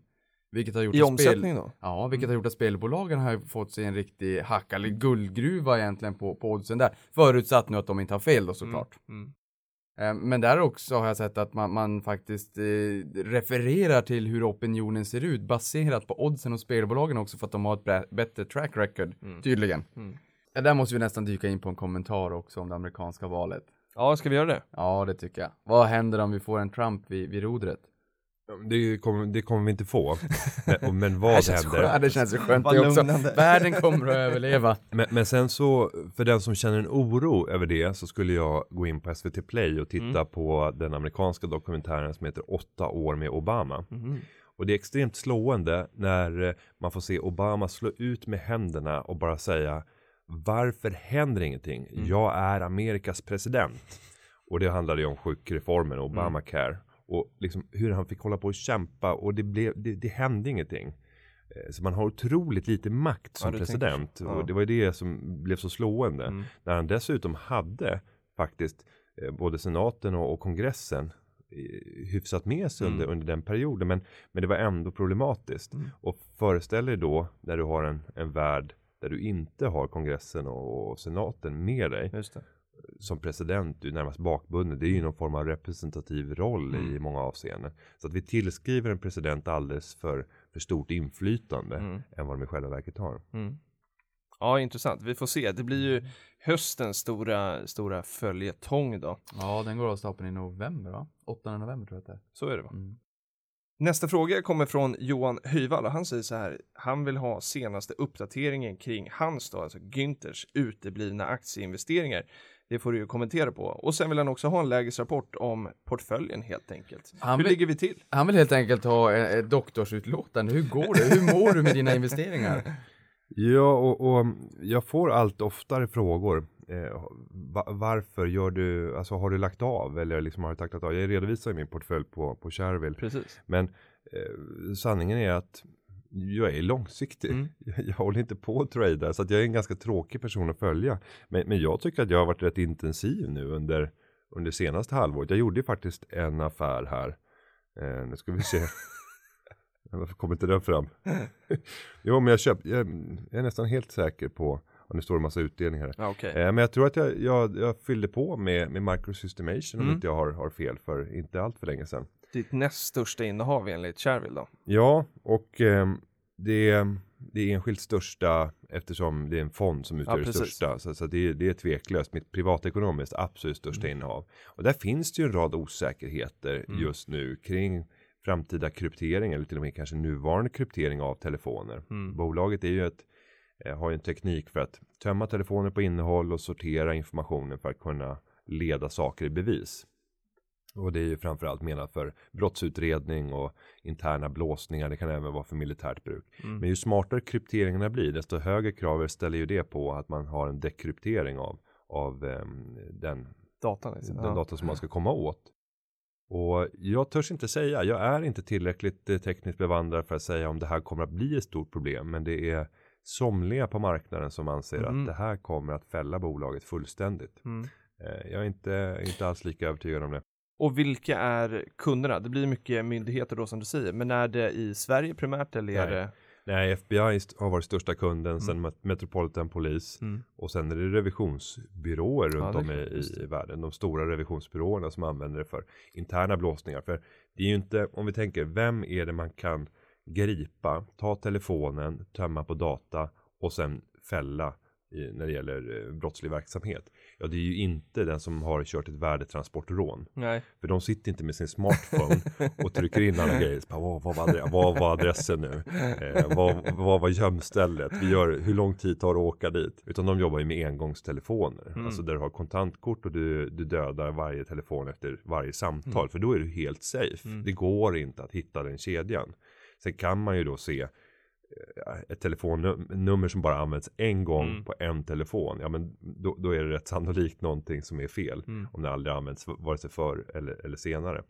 Vilket har gjort I att omsättning då? Ja, vilket har gjort att spelbolagen har fått sig en riktig hack, eller guldgruva egentligen på, på oddsen där. Förutsatt nu att de inte har fel då såklart. Mm. Eh, Men där också har jag sett att man, man faktiskt eh, refererar till hur opinionen ser ut baserat på oddsen och spelbolagen också för att de har ett bä- bättre track record, Mm. tydligen. Mm. Eh, Där måste vi nästan dyka in på en kommentar också om det amerikanska valet. Ja, ska vi göra det? Ja, det tycker jag. Vad händer om vi får en Trump vid, vid rodret? Det kommer, det kommer vi inte få. Men- Men Det vad känns händer? Ja, det känns skönt det också. Världen kommer att överleva. Men, men sen så, för den som känner en oro över det så skulle jag gå in på SVT Play och titta Mm. på den amerikanska dokumentären som heter åtta år med Obama. Mhm. Och det är extremt slående när eh, man får se Obama slå ut med händerna och bara säga varför händer ingenting? Mm. Jag är Amerikas president. Och det handlade ju om sjukreformen, Obamacare. Och liksom hur han fick hålla på och kämpa och det, blev, det, det hände ingenting. Eh, Så man har otroligt lite makt som tänker president. så. Ja. Och det var ju det som blev så slående. Mm. När han dessutom hade faktiskt eh, både senaten och, och kongressen eh, hyfsat med sig under, Mm. under den perioden. Men, men det var ändå problematiskt. Mm. Och föreställ dig då när du har en, en värld där du inte har kongressen och, och senaten med dig. Som president, du är närmast bakbunden. Det är ju någon form av representativ roll Mm. i många avseenden. Så att vi tillskriver en president alldeles för, för stort inflytande Mm. än vad de i själva verket har. Mm. Ja, intressant. Vi får se. Det blir ju höstens stora, stora följetong då. Ja, den går av stapeln i november va? 8 november tror jag att det är. Så är det va? Mm. Nästa fråga kommer från Johan Höjvall och han säger så här. Han vill ha senaste uppdateringen kring hans då, alltså Günthers uteblivna aktieinvesteringar. Det får du ju kommentera på. Och sen vill han också ha en lägesrapport om portföljen helt enkelt. Han Hur vill- ligger vi till? Han vill helt enkelt ha ett, ett doktorsutlåtande. Hur går det? Hur mår du med dina investeringar? Ja, och, och jag får allt oftare frågor. Eh, va- varför gör du, alltså har du lagt av eller liksom har du tackat av? Jag redovisar ju min portfölj på, på Shareville. Precis. Men eh, sanningen är att jag är långsiktig. Mm. Jag, jag håller inte på att trada så att jag är en ganska tråkig person att följa. Men, men jag tycker att jag har varit rätt intensiv nu under, under senaste halvåret. Jag gjorde ju faktiskt en affär här. Eh, nu ska vi se. Varför kommer inte den fram? jo, men jag köpte, jag, jag är nästan helt säker på, och nu står det en massa utdelningar här. Ja, okej. Eh, men jag tror att jag, jag, jag fyllde på med, med microsystemation om Mm. inte jag har, har fel för inte allt för länge sedan. Ditt näst största innehav enligt Shareville då? Ja, och ehm, det, det är enskilt största eftersom det är en fond som utgör Ja, det största. Så, så det, det är tveklöst mitt privatekonomiskt absolut största innehav. Och där finns det ju en rad osäkerheter Mm. just nu kring framtida kryptering eller till och med kanske nuvarande kryptering av telefoner. Mm. Bolaget är ju ett, eh, har ju en teknik för att tömma telefoner på innehåll och sortera informationen för att kunna leda saker i bevis. Och det är ju framförallt menat för brottsutredning och interna blåsningar. Det kan även vara för militärt bruk. Mm. Men ju smartare krypteringarna blir, desto högre krav ställer ju det på att man har en dekryptering av, av ehm, den, Datan liksom. den ja. data som man ska komma åt. Och jag törs inte säga, jag är inte tillräckligt eh, tekniskt bevandrad för att säga om det här kommer att bli ett stort problem. Men det är somliga på marknaden som anser Mm. att det här kommer att fälla bolaget fullständigt. Mm. Eh, Jag är inte, inte alls lika övertygad om det. Och vilka är kunderna? Det blir mycket myndigheter då som du säger, men är det i Sverige primärt eller är Nej. det? Nej, FBI har varit största kunden, sen Met- Metropolitan Police Mm. och sen är det revisionsbyråer Ja, runt är om i, i världen. De stora revisionsbyråerna som använder det för interna blåsningar. För det är ju inte, om vi tänker, vem är det man kan gripa, ta telefonen, tömma på data och sen fälla i, när det gäller eh, brottslig verksamhet. Ja, det är ju inte den som har kört ett värdetransportrån. Nej. För de sitter inte med sin smartphone och trycker in alla grejer. Bara, vad, vad, var adre- vad var adressen nu? Eh, vad, vad var gömstället? Vi gör, hur lång tid tar det att åka dit? Utan de jobbar ju med engångstelefoner. Mm. Alltså där du har kontantkort och du, du dödar varje telefon efter varje samtal. För då är du helt safe. Mm. Det går inte att hitta den kedjan. Sen kan man ju då se ett telefonnummer som bara används en gång Mm. på en telefon. Ja men då, då är det rätt sannolikt någonting som är fel. Mm. Om det aldrig används vare sig förr eller, eller senare.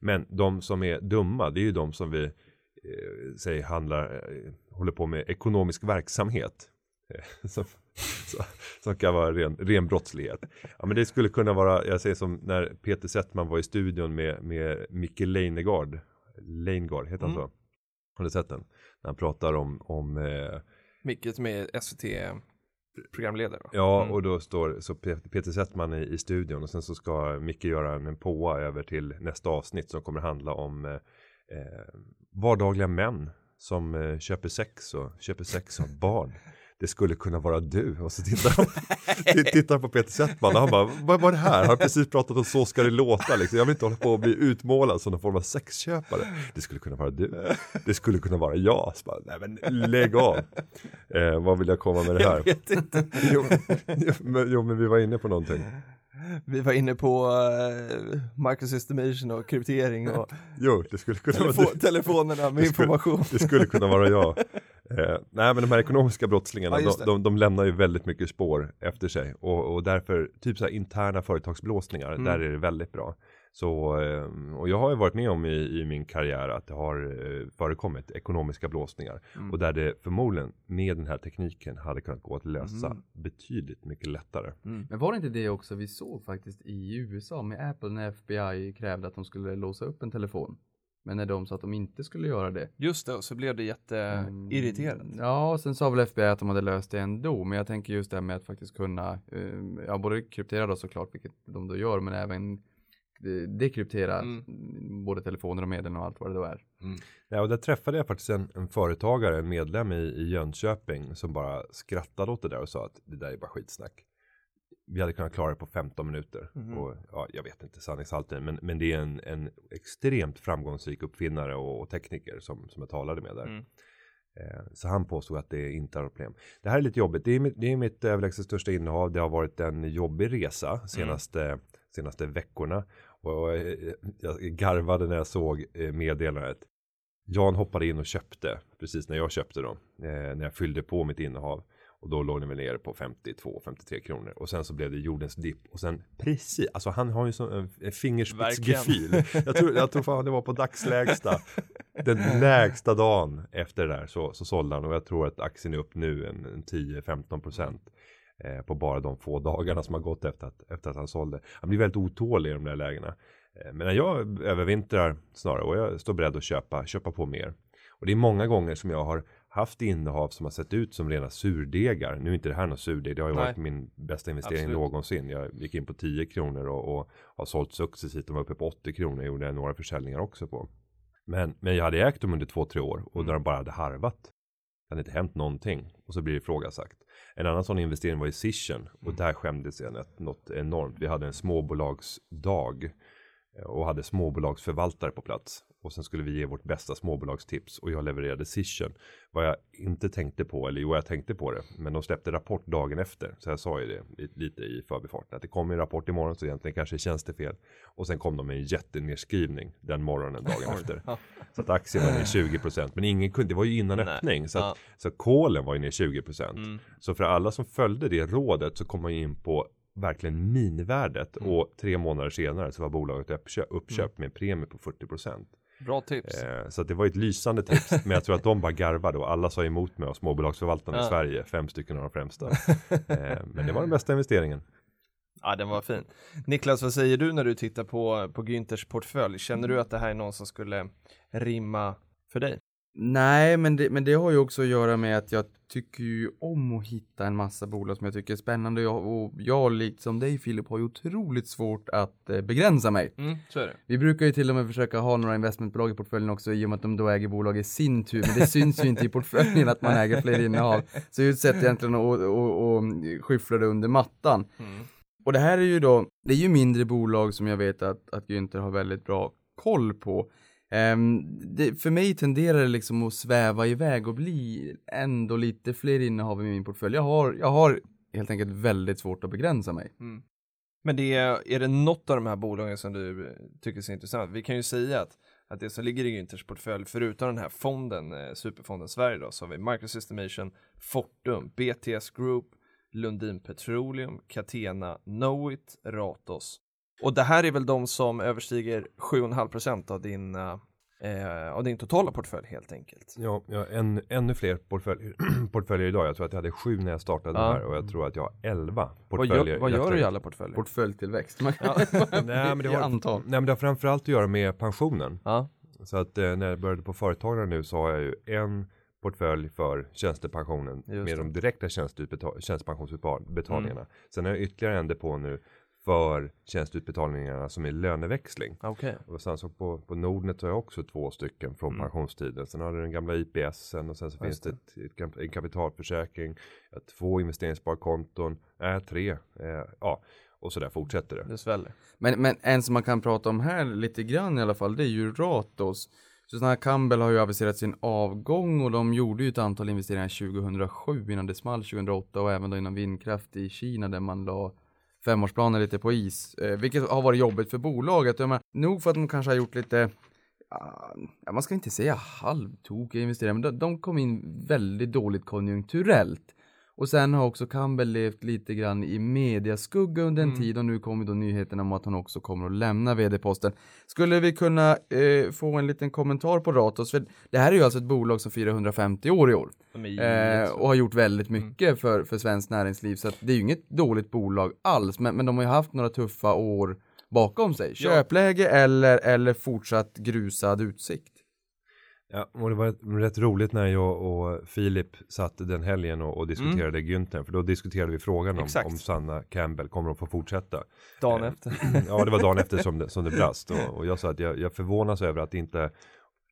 Men de som är dumma, det är ju de som vi eh, säger handlar, eh, håller på med ekonomisk verksamhet. Eh, som, så, som kan vara ren, ren brottslighet. Ja men det skulle kunna vara, jag säger som när Peter Settman var i studion med, med Micke Leijnegard. Leijnegard, heter han Mm. så? Har du sett den? När han pratar om, om eh, Micke som är SVT-programledare. Ja, Mm. och då står så Pe- Peter Settman i, i studion och sen så ska Micke göra en, en påa över till nästa avsnitt som kommer handla om eh, eh, vardagliga män som eh, köper sex och köper sex av barn. Det skulle kunna vara du. Och så tittar han, tittar på Peter Settman och han bara, vad var det här? Han har precis pratat om så ska det låta liksom. Jag vill inte hålla på att bli utmålad som någon form av sexköpare. Det skulle kunna vara du. Det skulle kunna vara jag. Så bara, Nej men lägg av. Eh, vad vill jag komma med det här? Jag vet inte. jo, jo, men vi var inne på någonting. Vi var inne på uh, microsystemation och kryptering och Jo, det skulle kunna vara telefo- du. telefonerna med Det skulle- information. Det skulle kunna vara jag. Eh, nej, men de här ekonomiska brottslingarna, Ja, de, de, de lämnar ju väldigt mycket spår efter sig. Och, och därför, typ så här interna företagsblåsningar, Mm. där är det väldigt bra. Så, eh, och jag har ju varit med om i, i min karriär att det har eh, förekommit ekonomiska blåsningar. Mm. Och där det förmodligen med den här tekniken hade kunnat gå att lösa Mm. betydligt mycket lättare. Mm. Men var det inte det också vi såg faktiskt i USA med Apple när FBI krävde att de skulle låsa upp en telefon? Men när de sa att de inte skulle göra det. Just det, och så blev det Mm, jätteirriterande. Ja, och sen sa väl FBI att de hade löst det ändå. Men jag tänker just det här med att faktiskt kunna, eh, ja både kryptera då såklart, vilket de då gör, men även dekryptera Mm. mm, både telefoner och meddelanden och allt vad det då är. Ja, och där träffade jag faktiskt en, en företagare, en medlem i, i Jönköping som bara skrattade åt det där och sa att det där är bara skitsnack. Vi hade kunnat klara det på 15 minuter. Mhm. Och ja, jag vet inte sanningshalten, men, men det är en, en extremt framgångsrik uppfinnare och, och tekniker som, som jag talade med där. Mm. Eh, så han påstod att det inte är problem. Det här är lite jobbigt. Det är mitt, det är mitt överlägset största innehav. Det har varit en jobbig resa senaste, senaste veckorna. Och eh, jag garvade när jag såg eh, meddelandet. Jan hoppade in och köpte precis när jag köpte dem. Eh, när jag fyllde på mitt innehav. Och då låg den väl nere på 52-53 kronor. Och sen så blev det jordens dipp. Och sen precis, alltså han har ju sån en fingerspitzgefühl. Jag tror, jag tror fan det var på dagslägsta. Den lägsta dagen efter det där så, så sålde han. Och jag tror att aktien är upp nu en, en 10-15 procent. Eh, på bara de få dagarna som har gått efter att, efter att han sålde. Han blir väldigt otålig i de där lägena. Eh, men jag övervintrar snarare och jag står beredd att köpa, köpa på mer. Och det är många gånger som jag har haft innehav som har sett ut som rena surdegar. Nu är inte det här någon surdeg, det har ju Nej. varit min bästa investering Absolut. någonsin. Jag gick in på 10 kronor och, och har sålt successivt. De var uppe på 80 kronor, gjorde jag några försäljningar också på. Men, men jag hade ägt dem under två, tre år och där de bara hade harvat. Det hade inte hänt någonting och så blir det ifrågasatt. En annan sån investering var i Cision och där skämdes jag något, något enormt. Vi hade en småbolagsdag eh, och hade småbolagsförvaltare på plats. Och sen skulle vi ge vårt bästa småbolagstips och jag levererade Cision. Vad jag inte tänkte på, eller jo jag tänkte på det, men de släppte rapport dagen efter. Så jag sa ju det lite, i förbifarten att det kommer en rapport imorgon så egentligen kanske är tjänstefel. Och sen kom de med en jättenedskrivning den morgonen dagen efter. Så att aktien var ner 20% men ingen kunde, det var ju innan Nej. öppning. Så, att, så kolen var ju ner 20%. Mm. Så för alla som följde det rådet så kom man ju in på verkligen minivärdet Mm. och tre månader senare så var bolaget uppkö- uppköpt med en premie på 40%. Bra tips. Eh, så det var ett lysande tips, men jag tror att de bara garvade och alla sa emot mig av småbolagsförvaltarna i Ja. Sverige, fem stycken av de främsta. eh, men det var den bästa investeringen. Ja, den var fin. Niklas, vad säger du när du tittar på, på Günthers portfölj? Känner du att det här är någon som skulle rimma för dig? Nej, men det, men det har ju också att göra med att jag tycker ju om att hitta en massa bolag som jag tycker är spännande. Jag, och jag, likt som dig Filip, har ju otroligt svårt att eh, begränsa mig. Mm, så är det. Vi brukar ju till och med försöka ha några investmentbolag i portföljen också i och med att de då äger bolag i sin tur. Men det syns ju inte i portföljen att man äger fler innehav. Så det är ju ett sätt egentligen att, att, att, att skyffla det under mattan. Mm. Och det här är ju då, det är ju mindre bolag som jag vet att, att Günther har väldigt bra koll på. Ehm, det, för mig tenderar det liksom att sväva iväg och bli ändå lite fler innehav i min portfölj. Jag har, jag har helt enkelt väldigt svårt att begränsa mig. Mm. Men det är, är det något av de här bolagen som du tycker är intressant? Vi kan ju säga att, att det som ligger i Günthers portfölj, förutom den här fonden, eh, superfonden Sverige då, så har vi Microsystemation, Fortum, BTS Group, Lundin Petroleum, Catena, Knowit, Ratos. Och det här är väl de som överstiger 7,5% av din, eh, av din totala portfölj helt enkelt. Ja, jag har en, ännu fler portföljer, portföljer idag. Jag tror att jag hade sju när jag startade Ja. här och jag tror att jag har elva Vad portföljer. gör, vad Jag gör tror- du i alla portföljer? Portföljtillväxt. Man kan Nej, men det i har, antal. nej men det har framförallt att göra med pensionen. ja. Så att eh, när jag började på företagarna nu så har jag ju en portfölj för tjänstepensionen Just med det. de direkta tjänstepensionsbetalningarna. Mm. Sen har jag ytterligare en depå nu för tjänsteutbetalningarna som är löneväxling. Okej. Och sen så på, på Nordnet har jag också två stycken från Mm. pensionstiden. Sen har du den gamla IPSen och sen så Just finns det ett, ett, en kapitalförsäkring. Två investeringssparkonton, äh, tre, eh, ja och så där fortsätter det. Det sväller. Men, men en som man kan prata om här lite grann i alla fall, det är ju Ratos. Susanna Campbell har ju aviserat sin avgång och de gjorde ju ett antal investeringar 2007 innan det small 2008 och även då inom vindkraft i Kina där man la femårsplaner lite på is, eh, vilket har varit jobbigt för bolaget. Jag menar, nog för att de kanske har gjort lite ja, man ska inte säga halvtokiga investeringar, men de, de kom in väldigt dåligt konjunkturellt. Och sen har också Campbell levt lite grann i mediaskugga under en Mm. tid och nu kommer då nyheten om att han också kommer att lämna vd-posten. Skulle vi kunna eh, få en liten kommentar på Ratos? För det här är ju alltså ett bolag som firar 150 år i år eh, och har gjort väldigt Mm. mycket för, för svenskt näringsliv. Så det är ju inget dåligt bolag alls, men, men de har ju haft några tuffa år bakom sig. Ja. Köpläge eller, eller fortsatt grusad utsikt. Ja, och det var rätt roligt när jag och Filip satt den helgen och, och diskuterade Günther. För då diskuterade vi frågan om, Mm. Exakt. om Sanna Campbell kommer att få fortsätta. dagen eh, efter. ja, det var dagen efter som det, som det brast. Och, och jag sa att jag, jag förvånas över att det inte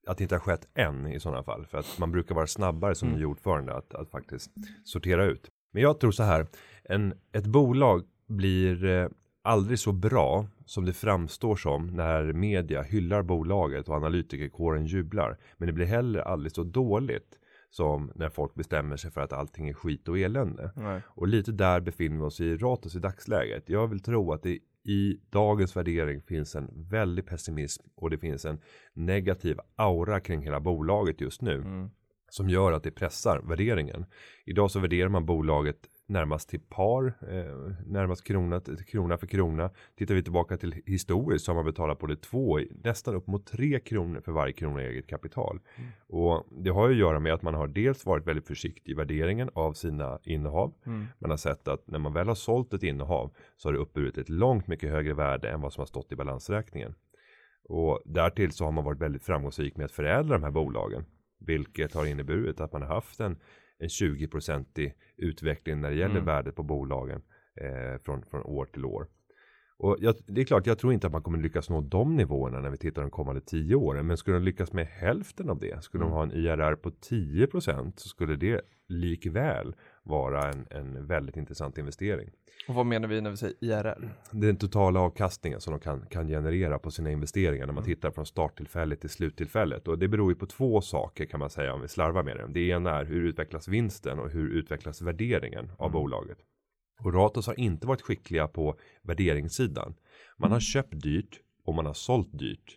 att det inte har skett än i sådana fall. För att man brukar vara snabbare som Mm. ny ordförande att, att faktiskt sortera ut. Men jag tror så här, en, ett bolag blir eh, aldrig så bra som det framstår som när media hyllar bolaget och analytikerkåren jublar. Men det blir heller aldrig så dåligt som när folk bestämmer sig för att allting är skit och elände. Nej. Och lite där befinner vi oss i Ratos i dagsläget. Jag vill tro att det i dagens värdering finns en väldig pessimism och det finns en negativ aura kring hela bolaget just nu. Mm. Som gör att det pressar värderingen. Idag så värderar man bolaget närmast till par, eh, närmast krona, krona för krona. Tittar vi tillbaka till historiskt så har man betalat på det två, nästan upp mot tre kronor för varje krona eget kapital. Mm. Och det har ju att göra med att man har dels varit väldigt försiktig i värderingen av sina innehav. Mm. Man har sett att när man väl har sålt ett innehav så har det uppburit ett långt mycket högre värde än vad som har stått i balansräkningen. Och därtill så har man varit väldigt framgångsrik med att förädla de här bolagen. Vilket har inneburit att man har haft en, en 20-procentig utveckling när det gäller Mm. värdet på bolagen eh, från, från år till år. Och jag, det är klart, jag tror inte att man kommer lyckas nå de nivåerna när vi tittar de kommande tio åren. Men skulle de lyckas med hälften av det, skulle Mm. de ha en IRR på 10 så skulle det likväl vara en, en väldigt intressant investering. Och vad menar vi när vi säger IRR? Den totala avkastningen som de kan, kan generera på sina investeringar när man Mm. tittar från starttillfället till sluttillfället. Och det beror ju på två saker kan man säga om vi slarvar med det. Det ena är hur utvecklas vinsten och hur utvecklas värderingen av Mm. bolaget. Och Ratos har inte varit skickliga på värderingssidan. Man Mm. har köpt dyrt och man har sålt dyrt.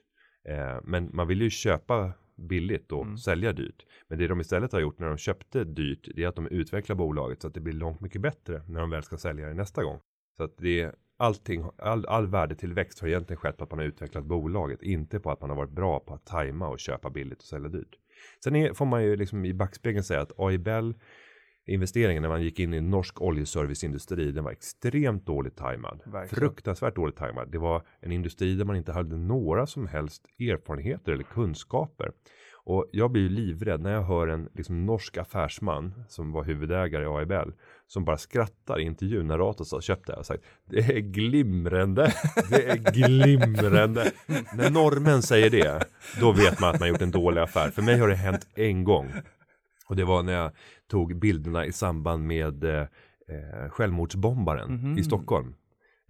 Eh, men man vill ju köpa billigt och Mm. sälja dyrt. Men det de istället har gjort när de köpte dyrt, det är att de utvecklar bolaget så att det blir långt mycket bättre när de väl ska sälja det nästa gång. Så att det är allting, all, all värdetillväxt har egentligen skett på att man har utvecklat bolaget, inte på att man har varit bra på att tajma och köpa billigt och sälja dyrt. Sen är, får man ju liksom i backspegeln säga att AIBell investeringen när man gick in i norsk oljeserviceindustri, den var extremt dåligt tajmad. Verkligen. Fruktansvärt dåligt tajmad. Det var en industri där man inte hade några som helst erfarenheter eller kunskaper. Och jag blir ju livrädd när jag hör en liksom, norsk affärsman som var huvudägare i AIBL som bara skrattar i intervjun när Ratos har köpt det och sagt det är glimrande, det är glimrande. när norrmän säger det, då vet man att man gjort en dålig affär. För mig har det hänt en gång. Och det var när jag tog bilderna i samband med eh, eh, självmordsbombaren Mhm. i Stockholm.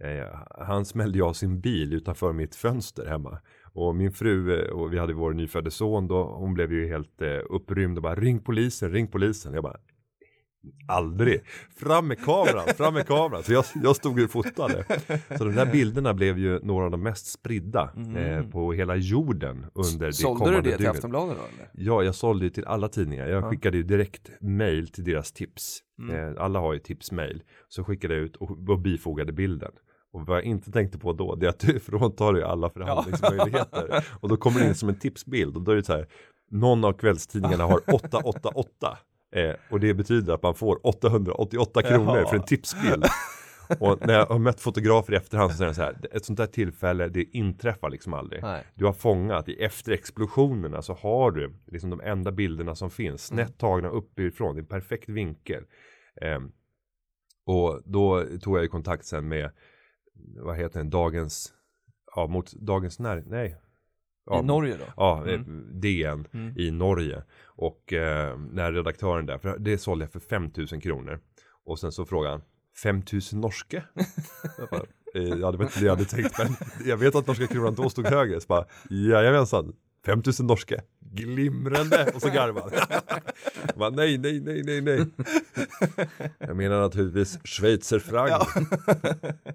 Eh, han smällde jag sin bil utanför mitt fönster hemma. Och min fru eh, och vi hade vår nyfödde son då, hon blev ju helt eh, upprymd och bara ring polisen, ring polisen. Jag bara Aldrig! Fram med kameran, fram med kameran! Så jag, jag stod och fotade. Så de där bilderna blev ju några av de mest spridda eh, på hela jorden under det Sålde kommande du det till dygnet. Aftonbladet då eller? Ja, jag sålde ju till alla tidningar. Jag Ja. skickade ju direkt mail till deras tips. Mm. Eh, alla har ju tipsmail. Så skickade jag ut och, och bifogade bilden. Och vad jag inte tänkte på då, det är att du fråntar ju alla förhandlingsmöjligheter. Och då kommer det in som en tipsbild och då är det så här, någon av kvällstidningarna har 888. Eh, och det betyder att man får 888 kronor Jaha. för en tipsbild. Och när jag har mött fotografer i efterhand så säger de så här, ett sånt där tillfälle, det inträffar liksom aldrig. Nej. Du har fångat i efter explosionerna så har du liksom de enda bilderna som finns snett tagna uppifrån i en perfekt vinkel. Ehm, och då tog jag ju kontakt sen med vad heter den, dagens, ja mot dagens när, nej. Ja, I Norge då? Ja, eh, Mm. DN Mm. i Norge. Och eh, när redaktören där, för det sålde jag för 5000 kronor. Och sen så frågade han, 5000 norske? jag bara, eh, inte det jag hade tänkt men jag vet att norska kronan då stod högre. Så bara, jajamensan, 5000 norske, glimrande! Och så garvade han. Nej, nej, nej, nej, nej. Jag menar naturligtvis schweizerfranc.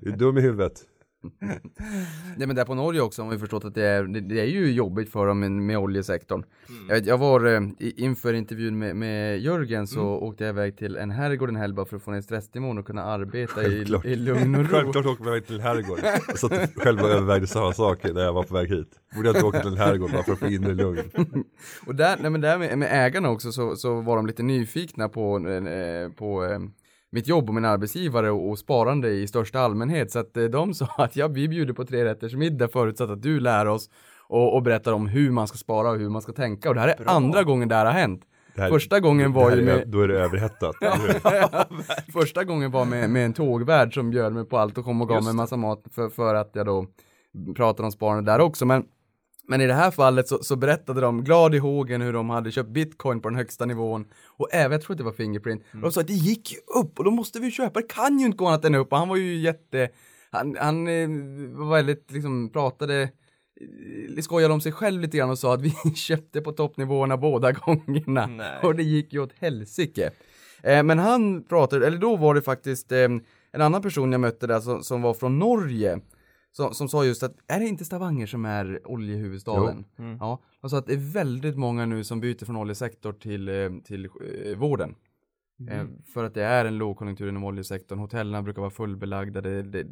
Du är dum i huvudet. Nej men där på Norge också har vi förstått att det är, det, är ju jobbigt för dem med, med oljesektorn. Jag, vet, jag var eh, inför intervjun med, med Jörgen så åkte jag iväg till en herrgård en helg bara för att få ner stressnivån och kunna arbeta i, i lugn och ro. Självklart åker man till en herrgård. Jag satt själv och övervägde samma sak när jag var på väg hit. Borde jag inte åka till en herrgård bara för att få inre lugn? Och där, nej men där med, med ägarna också så, så var de lite nyfikna på, eh, på eh, mitt jobb och min arbetsgivare och, och sparande i största allmänhet. Så att eh, de sa att ja, vi bjuder på tre rätters middag förutsatt att du lär oss och, och berättar om hur man ska spara och hur man ska tänka. Och det här är andra gången det här har hänt. Här- Första gången var ju med, Då är det överhettat. hur? första gången var med, med en tågvärd som bjöd mig på allt och kom och gav Just mig en massa mat för, för att jag då pratade om sparande där också. Men, men i det här fallet så, så berättade de glad i hågen hur de hade köpt bitcoin på den högsta nivån och även, jag tror att det var Fingerprint, och de sa att det gick ju upp och då måste vi köpa, det kan ju inte gå annat än upp och han var ju jätte, han, han eh, var väldigt liksom, pratade eh, skojade om sig själv lite grann och sa att vi köpte på toppnivåerna båda gångerna. Nej. Och det gick ju åt helsike. Eh, men han pratade, eller då var det faktiskt eh, en annan person jag mötte där som, som var från Norge. Som, som sa just att, är det inte Stavanger som är oljehuvudstaden? Mm. Ja, sa att det är väldigt många nu som byter från oljesektor till, eh, till eh, vården. Eh, för att det är en lågkonjunktur inom oljesektorn. Hotellen brukar vara fullbelagda. Det, det,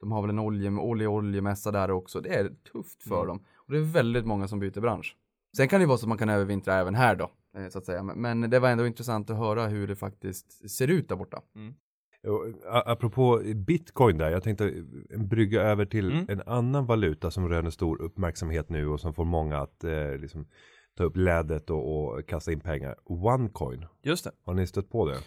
de har väl en olje, olje, oljemässa där också. Det är tufft för dem. Och det är väldigt många som byter bransch. Sen kan det vara så att man kan övervintra även här då, eh, så att säga. Men, men det var ändå intressant att höra hur det faktiskt ser ut där borta. A- Apropå bitcoin där, jag tänkte en brygga över till Mm. en annan valuta som röner stor uppmärksamhet nu och som får många att eh, liksom, ta upp lädet och, och kasta in pengar. Onecoin, Just det. har ni stött på det?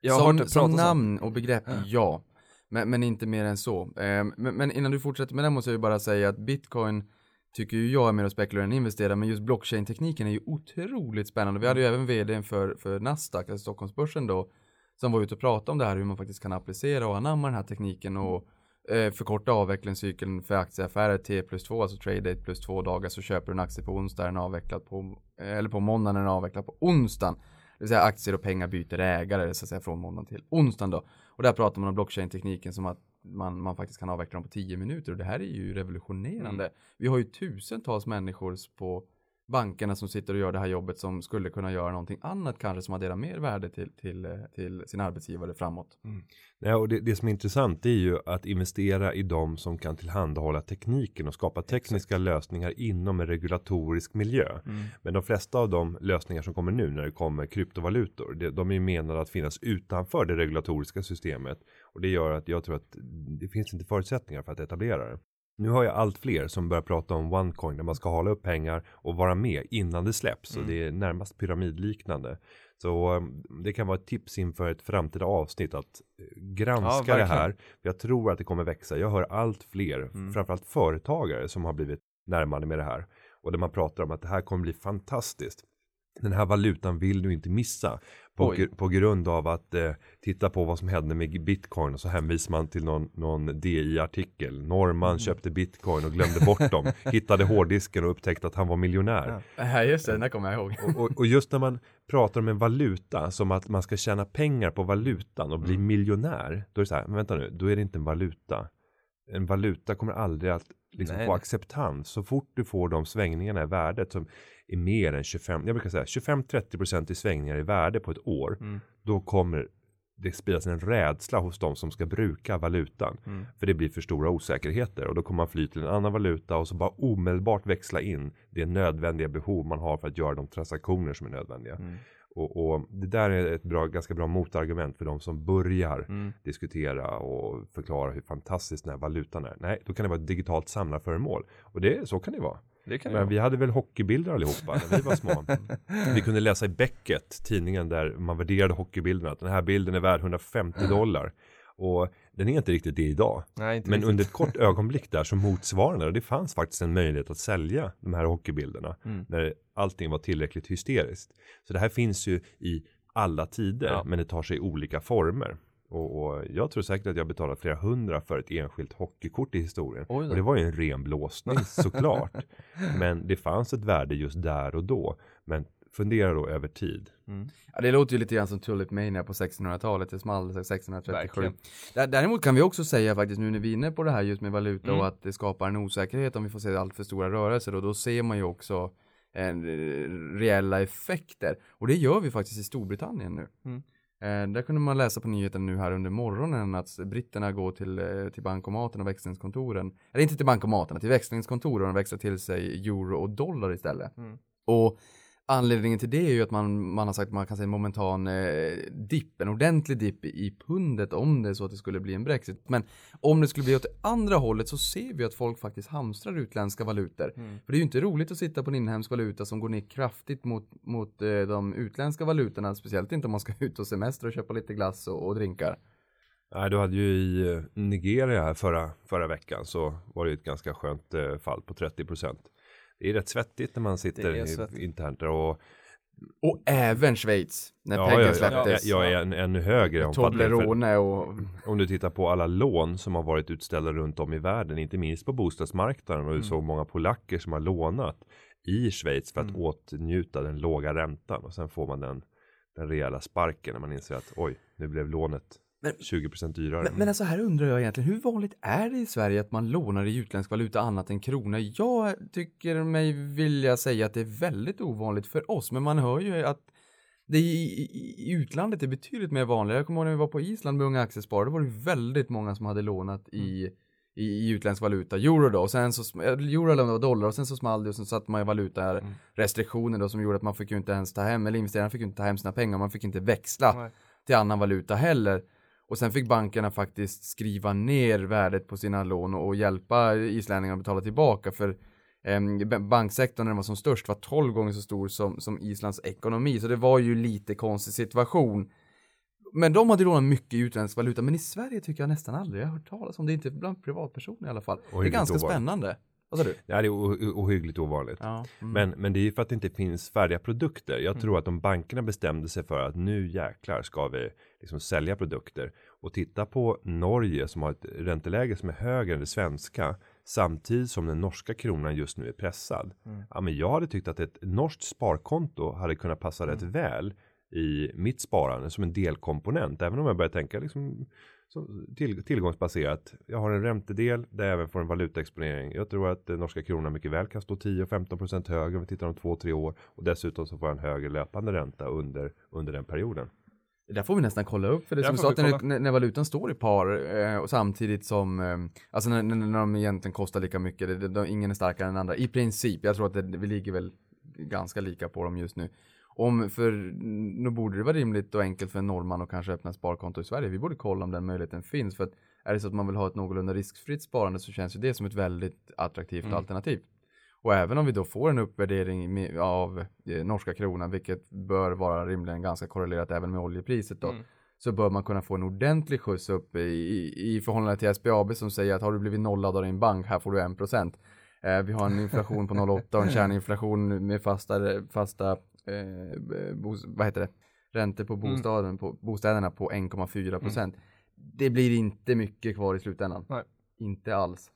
Jag har som hört det som namn och begrepp, ja. Men, men inte mer än så. Eh, men, men innan du fortsätter med det måste jag ju bara säga att bitcoin tycker ju jag är mer att spekulera än investera, men just blockchain-tekniken är ju otroligt spännande. Vi hade ju även vdn för, för Nasdaq, alltså Stockholmsbörsen då, som var ute och pratade om det här, hur man faktiskt kan applicera och anamma den här tekniken och eh, förkorta avvecklingscykeln för aktieaffärer T plus 2, alltså trade date plus två dagar, så köper du en aktie på onsdag, den avvecklad på, eller på måndagen, den är avvecklad på onsdagen. Det vill säga aktier och pengar byter ägare så att säga från måndagen till onsdagen då. Och där pratar man om blockchain-tekniken som att man, man faktiskt kan avveckla dem på 10 minuter och det här är ju revolutionerande. Vi har ju tusentals människor på bankerna som sitter och gör det här jobbet som skulle kunna göra någonting annat kanske som adderar mer värde till, till, till sin arbetsgivare framåt. Nej, och det, det som är intressant är ju att investera i de som kan tillhandahålla tekniken och skapa tekniska lösningar inom en regulatorisk miljö. Men de flesta av de lösningar som kommer nu när det kommer kryptovalutor, det, de är ju menade att finnas utanför det regulatoriska systemet och det gör att jag tror att det finns inte förutsättningar för att etablera det. Nu har jag allt fler som börjar prata om OneCoin där man ska hålla upp pengar och vara med innan det släpps och det är närmast pyramidliknande. Så um, det kan vara ett tips inför ett framtida avsnitt att eh, Ja, granska det verkligen. här. Jag tror att det kommer växa. Jag hör allt fler, framförallt företagare som har blivit närmande med det här. Och där man pratar om att det här kommer bli fantastiskt. Den här valutan vill du inte missa. På, gr- på grund av att eh, titta på vad som hände med bitcoin och så hänvisar man till någon, någon DI-artikel. Norrman köpte bitcoin och glömde bort dem. Hittade hårddisken och upptäckte att han var miljonär. Ja, just det, den där kommer jag ihåg. Och, och, och just när man pratar om en valuta som att man ska tjäna pengar på valutan och bli Mm. miljonär. Då är det så här, men vänta nu, då är det inte en valuta. En valuta kommer aldrig att liksom Nej, få acceptans. Så fort du får de svängningarna i värdet som är mer än 25, jag brukar säga 25-30% i svängningar i värde på ett år. Mm. Då kommer det spridas en rädsla hos de som ska bruka valutan. Mm. För det blir för stora osäkerheter och då kommer man fly till en annan valuta och så bara omedelbart växla in det nödvändiga behov man har för att göra de transaktioner som är nödvändiga. Mm. Och, och det där är ett bra, ganska bra motargument för de som börjar Mm. diskutera och förklara hur fantastisk den här valutan är. Nej, då kan det vara ett digitalt samlarföremål. Och det, så kan det vara. Det kan Men vara. vi hade väl hockeybilder allihopa när vi var små. Vi kunde läsa i Beckett, tidningen där man värderade hockeybilderna. Att den här bilden är värd 150 dollar. Och den är inte riktigt det idag. Nej, Men riktigt. under ett kort ögonblick där så motsvarande och det fanns faktiskt en möjlighet att sälja de här hockeybilderna Mm. när allting var tillräckligt hysteriskt. Så det här finns ju i alla tider Ja. men det tar sig i olika former. Och, och jag tror säkert att jag betalat flera hundra för ett enskilt hockeykort i historien. Och det var ju en ren blåsning såklart. men det fanns ett värde just där och då. Men fundera då över tid. Ja, det låter ju lite grann som Tulip Mania på 1600-talet, det small 1637. Verkligen. Där- Däremot kan vi också säga faktiskt nu när vi är inne på det här just med valuta Mm. och att det skapar en osäkerhet om vi får se allt för stora rörelser och då ser man ju också en, eh, reella effekter. Och det gör vi faktiskt i Storbritannien nu. Mm. Eh, där kunde man läsa på nyheten nu här under morgonen att britterna går till, eh, till bankomaten och växlingskontoren. Eller inte till bankomaterna, till växlingskontoren och växlar till sig euro och dollar istället. Mm. Och anledningen till det är ju att man, man har sagt att man kan säga en momentan eh, dipp, en ordentlig dipp i pundet om det är så att det skulle bli en Brexit. Men om det skulle bli åt det andra hållet så ser vi att folk faktiskt hamstrar utländska valutor. Mm. För det är ju inte roligt att sitta på en inhemsk valuta som går ner kraftigt mot, mot eh, de utländska valutorna, speciellt inte om man ska ut och semester och köpa lite glass och, och drinkar. Nej, du hade ju i eh, Nigeria här förra, förra veckan så var det ett ganska skönt eh, fall på 30%. Det är rätt svettigt när man sitter internt och Och även Schweiz, när ja, Peggen ja, ja, släpptes. jag är en, ännu högre omfattning. Toblerone och Om du tittar på alla lån som har varit utställda runt om i världen, inte minst på bostadsmarknaden och du såg många polacker som har lånat i Schweiz för att Mm. åtnjuta den låga räntan och sen får man den, den rejäla sparken när man inser att oj, nu blev lånet Men- 20% dyrare. Men, men alltså här undrar jag egentligen, hur vanligt är det i Sverige att man lånar i utländsk valuta annat än krona? Jag tycker mig vilja säga att det är väldigt ovanligt för oss, men man hör ju att det i, i, i utlandet är betydligt mer vanligt. Jag kommer ihåg när vi var på Island med Unga Aktiesparare, då var det väldigt många som hade lånat i, i, i utländsk valuta, euro då, och sen så, eh, euro eller var dollar, och sen så small det och sen satte man ju valuta restriktioner då som gjorde att man fick ju inte ens ta hem, eller investerarna fick ju inte ta hem sina pengar, man fick inte växla Nej. till annan valuta heller. Och sen fick bankerna faktiskt skriva ner värdet på sina lån och, och hjälpa islänningarna att betala tillbaka för b- banksektorn när den var som störst var 12 gånger så stor som, som Islands ekonomi. Så det var ju lite konstig situation. Men de hade lånat mycket i utländsk valuta, men i Sverige tycker jag nästan aldrig jag har hört talas om det, inte bland privatpersoner i alla fall. det är ganska spännande. Vad sa du? Ja, det är ohyggligt ovanligt. Ja. Mm. Men, men det är ju för att det inte finns färdiga produkter. Jag tror att om bankerna bestämde sig för att nu jäklar ska vi liksom sälja produkter och titta på Norge som har ett ränteläge som är högre än det svenska samtidigt som den norska kronan just nu är pressad. Ja, men jag hade tyckt att ett norskt sparkonto hade kunnat passa rätt väl i mitt sparande som en delkomponent. Även om jag börjar tänka liksom till, tillgångsbaserat. Jag har en räntedel där jag även får en valutaexponering. Jag tror att den norska kronan mycket väl kan stå 10-15% högre om vi tittar om 2-3 år. Och dessutom så får jag en högre löpande ränta under, under den perioden. Det där får vi nästan kolla upp för det Där som du sa att när, när, valutan står i par eh, och samtidigt som, eh, alltså när, när, de egentligen kostar lika mycket, det, det, de, ingen är starkare än andra. I princip, jag tror att det, vi ligger väl ganska lika på dem just nu. Om, för nu borde det vara rimligt och enkelt för en norrman att kanske öppna ett sparkonto i Sverige. Vi borde kolla om den möjligheten finns. För att är det så att man vill ha ett någorlunda riskfritt sparande så känns ju det som ett väldigt attraktivt Mm. alternativ. Och även om vi då får en uppvärdering av eh, norska kronan, vilket bör vara rimligen ganska korrelerat även med oljepriset då, Mm. så bör man kunna få en ordentlig skjuts upp i, i, i förhållande till SBAB som säger att har du blivit nollad av din bank, här får du 1%. Eh, vi har en inflation på 0,8 och en kärninflation med fasta, fasta eh, bos, vad heter det? räntor på, bostaden, på bostäderna på 1,4 procent. Det blir inte mycket kvar i slutändan. Nej. Inte alls.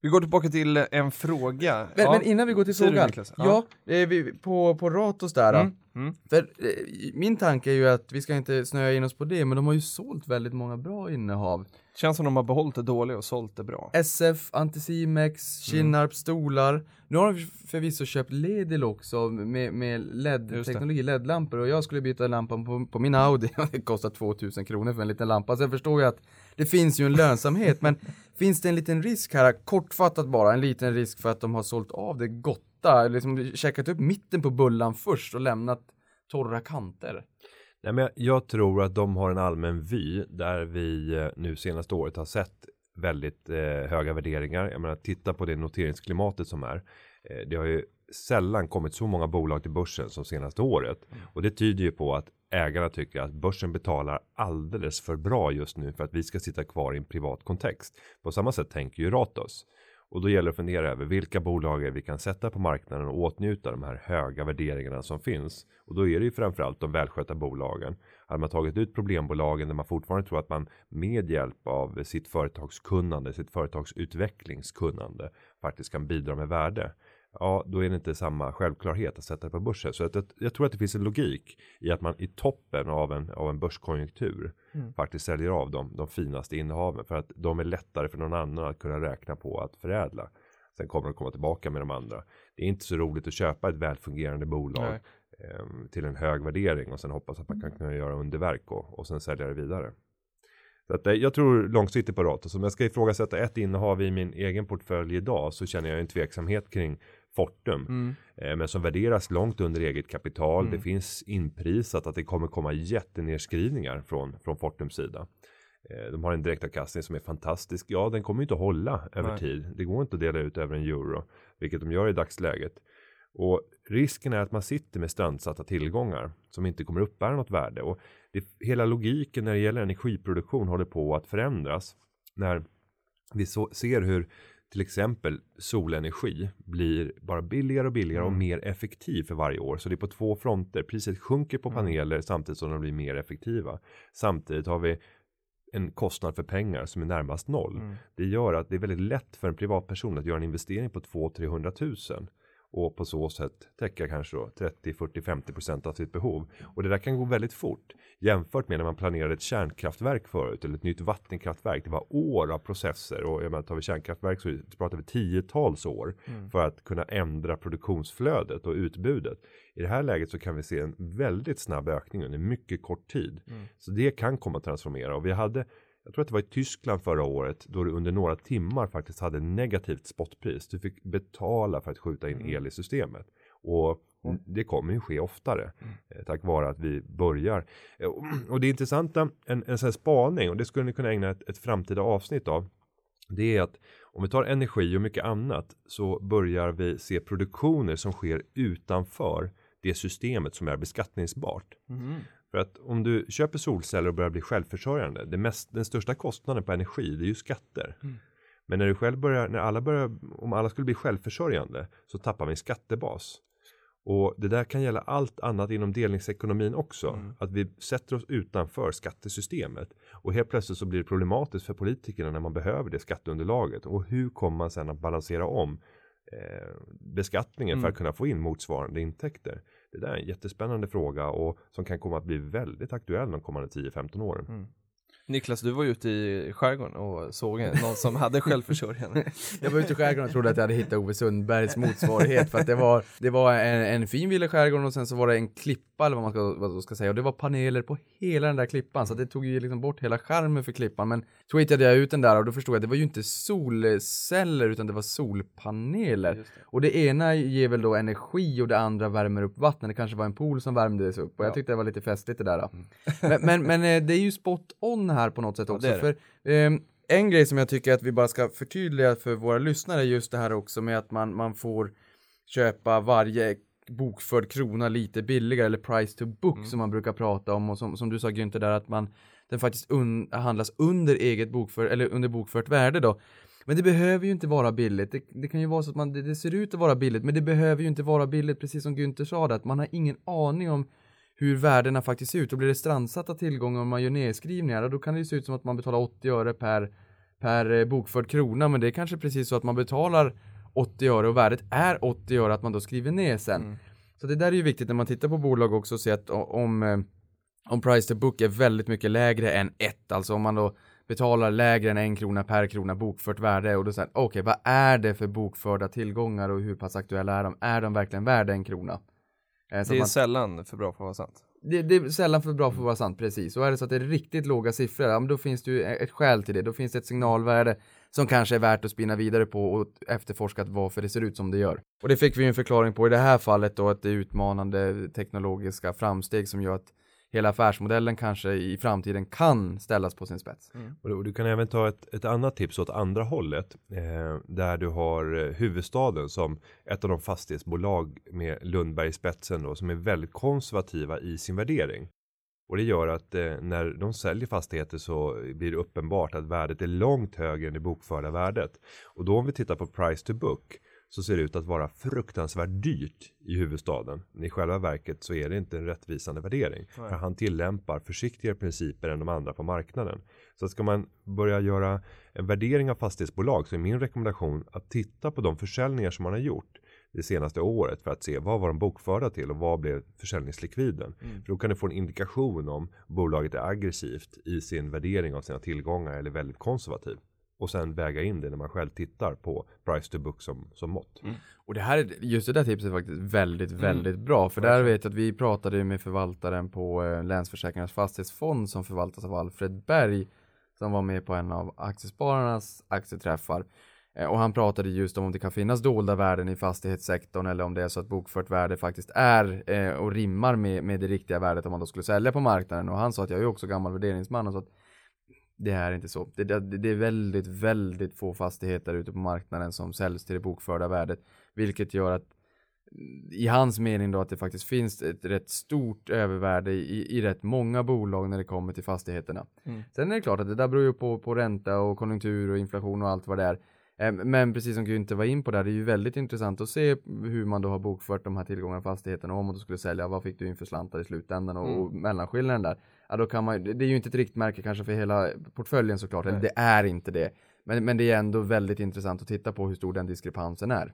Vi går tillbaka till eh, en fråga. Men, Ja. men innan vi går till frågan. Niklas? Ja, eh, vi, på, på Ratos där. Mm, mm. För eh, min tanke är ju att vi ska inte snöa in oss på det, men de har ju sålt väldigt många bra innehav. Känns som de har behållit det dåliga och sålt det bra. SF, Anticimex, Kinnarp stolar. Nu har de förvisso köpt Ledil också med, med LED-teknologi, LED-lampor och jag skulle byta lampan på, på min Audi och det kostar 2000 kronor för en liten lampa. Så jag förstår ju att det finns ju en lönsamhet, men finns det en liten risk här, kortfattat bara, en liten risk för att de har sålt av det gotta, liksom checkat upp mitten på bullan först och lämnat torra kanter. Nej, men jag- jag tror att de har en allmän vy där vi eh, nu senaste året har sett väldigt eh, höga värderingar. Jag menar, titta på det noteringsklimatet som är. Eh, det har ju sällan kommit så många bolag till börsen som senaste året. Och det tyder ju på att ägarna tycker att börsen betalar alldeles för bra just nu för att vi ska sitta kvar i en privat kontext. På samma sätt tänker ju Ratos. Och då gäller det att fundera över vilka bolag vi kan sätta på marknaden och åtnjuta de här höga värderingarna som finns. Och då är det ju framförallt de välskötta bolagen. Hade man tagit ut problembolagen där man fortfarande tror att man med hjälp av sitt företagskunnande, sitt företagsutvecklingskunnande faktiskt kan bidra med värde. Ja, då är det inte samma självklarhet att sätta det på börsen. Så att, jag, jag tror att det finns en logik i att man i toppen av en, av en börskonjunktur faktiskt säljer av de, de finaste innehaven för att de är lättare för någon annan att kunna räkna på att förädla. Sen kommer de komma tillbaka med de andra. Det är inte så roligt att köpa ett välfungerande bolag eh, till en hög värdering och sen hoppas att man kan kunna göra underverk och, och sen sälja det vidare. Så att, eh, jag tror långsiktigt på Ratos. Om jag ska ifrågasätta ett innehav i min egen portfölj idag så känner jag en tveksamhet kring Fortum. Mm. Eh, men som värderas långt under eget kapital. Det finns inprisat att det kommer komma jättenedskrivningar från, från Fortums sida. Eh, de har en direktavkastning som är fantastisk. Ja, den kommer ju inte att hålla över Nej. tid. Det går inte att dela ut över en euro, vilket de gör i dagsläget. Och risken är att man sitter med strandsatta tillgångar som inte kommer uppbära något värde. Och det, hela logiken när det gäller energiproduktion håller på att förändras. När vi så, ser hur till exempel solenergi blir bara billigare och billigare och mer effektiv för varje år. Så det är på två fronter. Priset sjunker på paneler samtidigt som de blir mer effektiva. Samtidigt har vi en kostnad för pengar som är närmast noll. Mm. Det gör att det är väldigt lätt för en privatperson att göra en investering på 200-300 000. Och på så sätt täcka kanske då 30, 40, 50 procent av sitt behov. Och det där kan gå väldigt fort jämfört med när man planerade ett kärnkraftverk förut eller ett nytt vattenkraftverk. Det var år av processer och jag menar, tar vi kärnkraftverk så pratar vi tiotals år för att kunna ändra produktionsflödet och utbudet. I det här läget så kan vi se en väldigt snabb ökning under mycket kort tid. Så det kan komma att transformera och vi hade jag tror att det var i Tyskland förra året då du under några timmar faktiskt hade negativt spotpris. Du fick betala för att skjuta in el i systemet. Och det kommer ju ske oftare eh, tack vare att vi börjar. Eh, och- det intressanta, en, en sån här spaning och det skulle ni kunna ägna ett, ett framtida avsnitt av. Det är att om vi tar energi och mycket annat så börjar vi se produktioner som sker utanför det systemet som är beskattningsbart. För att om du köper solceller och börjar bli självförsörjande, det mest, den största kostnaden på energi, det är ju skatter. Men när du själv börjar, när alla börjar, om alla skulle bli självförsörjande så tappar vi en skattebas. Och det där kan gälla allt annat inom delningsekonomin också. Att vi sätter oss utanför skattesystemet. Och helt plötsligt så blir det problematiskt för politikerna när man behöver det skatteunderlaget. Och hur kommer man sen att balansera om eh, beskattningen för att kunna få in motsvarande intäkter? Det där är en jättespännande fråga och som kan komma att bli väldigt aktuell de kommande 10-15 åren. Mm. Niklas, du var ju ute i skärgården och såg någon som hade självförsörjande. Jag var ute i skärgården och trodde att jag hade hittat Ove Sundbergs motsvarighet för att det var, det var en, en fin villa i skärgården och sen så var det en klippa eller vad man ska, vad man ska säga och det var paneler på hela den där klippan så det tog ju liksom bort hela charmen för klippan. Men tweetade jag ut den där och då förstod jag att det var ju inte solceller utan det var solpaneler. Och det ena ger väl då energi och det andra värmer upp vatten det kanske var en pool som värmdes upp och jag tyckte det var lite festligt det där då. men, men, men eh, det är ju spot on här på något sätt också det. för ehm, en grej som jag tycker att vi bara ska förtydliga för våra lyssnare är just det här också med att man, man får köpa varje bokförd krona lite billigare eller price to book som man brukar prata om och som, som du sa Günther där att man den faktiskt un, handlas under eget bokför eller under bokfört värde då. Men det behöver ju inte vara billigt. Det, det kan ju vara så att man, det, det ser ut att vara billigt men det behöver ju inte vara billigt precis som Günther sa det att man har ingen aning om hur värdena faktiskt ser ut. Och blir det strandsatta tillgångar och man gör nedskrivningar, då kan det ju se ut som att man betalar 80 öre per, per eh, bokförd krona, men det är kanske precis så att man betalar 80 öre och värdet är 80 öre att man då skriver ner sen. Så det där är ju viktigt när man tittar på bolag också, se att o- om, eh, om price to book är väldigt mycket lägre än ett, alltså om man då betalar lägre än en krona per krona bokfört värde och då säger okej, vad är det för bokförda tillgångar och hur pass aktuella är de? Är de verkligen värda en krona? Eh, Det är man- sällan för bra för att vara sant. det, det är sällan för bra för att vara sant, precis. Och är det så att det är riktigt låga siffror, ja, men då finns det ju ett skäl till det. Då finns det ett signalvärde som kanske är värt att spinna vidare på och efterforska varför det ser ut som det gör. Och det fick vi ju en förklaring på i det här fallet då, att det är utmanande teknologiska framsteg som gör att hela affärsmodellen kanske i framtiden kan ställas på sin spets. Och du, och du kan även ta ett, ett annat tips åt andra hållet. Eh, där du har eh, huvudstaden som ett av de fastighetsbolag med Lundberg i spetsen då, som är väldigt konservativa i sin värdering. Och det gör att eh, när de säljer fastigheter så blir det uppenbart att värdet är långt högre än det bokförda värdet. Och då om vi tittar på price to book så ser det ut att vara fruktansvärt dyrt i huvudstaden. Men i själva verket så är det inte en rättvisande värdering. För han tillämpar försiktigare principer än de andra på marknaden. Så ska man börja göra en värdering av fastighetsbolag så är min rekommendation att titta på de försäljningar som man har gjort det senaste året för att se vad var de bokförda till och vad blev försäljningslikviden. För då kan du få en indikation om bolaget är aggressivt i sin värdering av sina tillgångar eller väldigt konservativ. Och sen väga in det när man själv tittar på price to book som, som mått. Och det här, är- just det där tipset är faktiskt väldigt, väldigt bra. För där vet jag att vi pratade med förvaltaren på eh, Länsförsäkringarnas fastighetsfond som förvaltas av Alfred Berg som var med på en av aktiespararnas aktieträffar. Eh, Och han pratade just om om det kan finnas dolda värden i fastighetssektorn eller om det är så att bokfört värde faktiskt är eh, och rimmar med, med det riktiga värdet om man då skulle sälja på marknaden. Och han sa att jag är också gammal värderingsman och så att det är inte så. Det, det, det är väldigt, väldigt få fastigheter ute på marknaden som säljs till det bokförda värdet. Vilket gör att mm, i hans mening då att det faktiskt finns ett rätt stort övervärde i, i rätt många bolag när det kommer till fastigheterna. Sen är det klart att det där beror ju på, på ränta och konjunktur och inflation och allt vad det är. Eh, Men precis som Günther var in på där, det är ju väldigt intressant att se hur man då har bokfört de här tillgångarna och fastigheterna. Om man då skulle sälja, vad fick du in för slantar i slutändan och, och mellanskillnaden där. Ja, då kan man, det är ju inte ett riktmärke kanske för hela portföljen såklart, eller det är inte det. Men, men det är ändå väldigt intressant att titta på hur stor den diskrepansen är.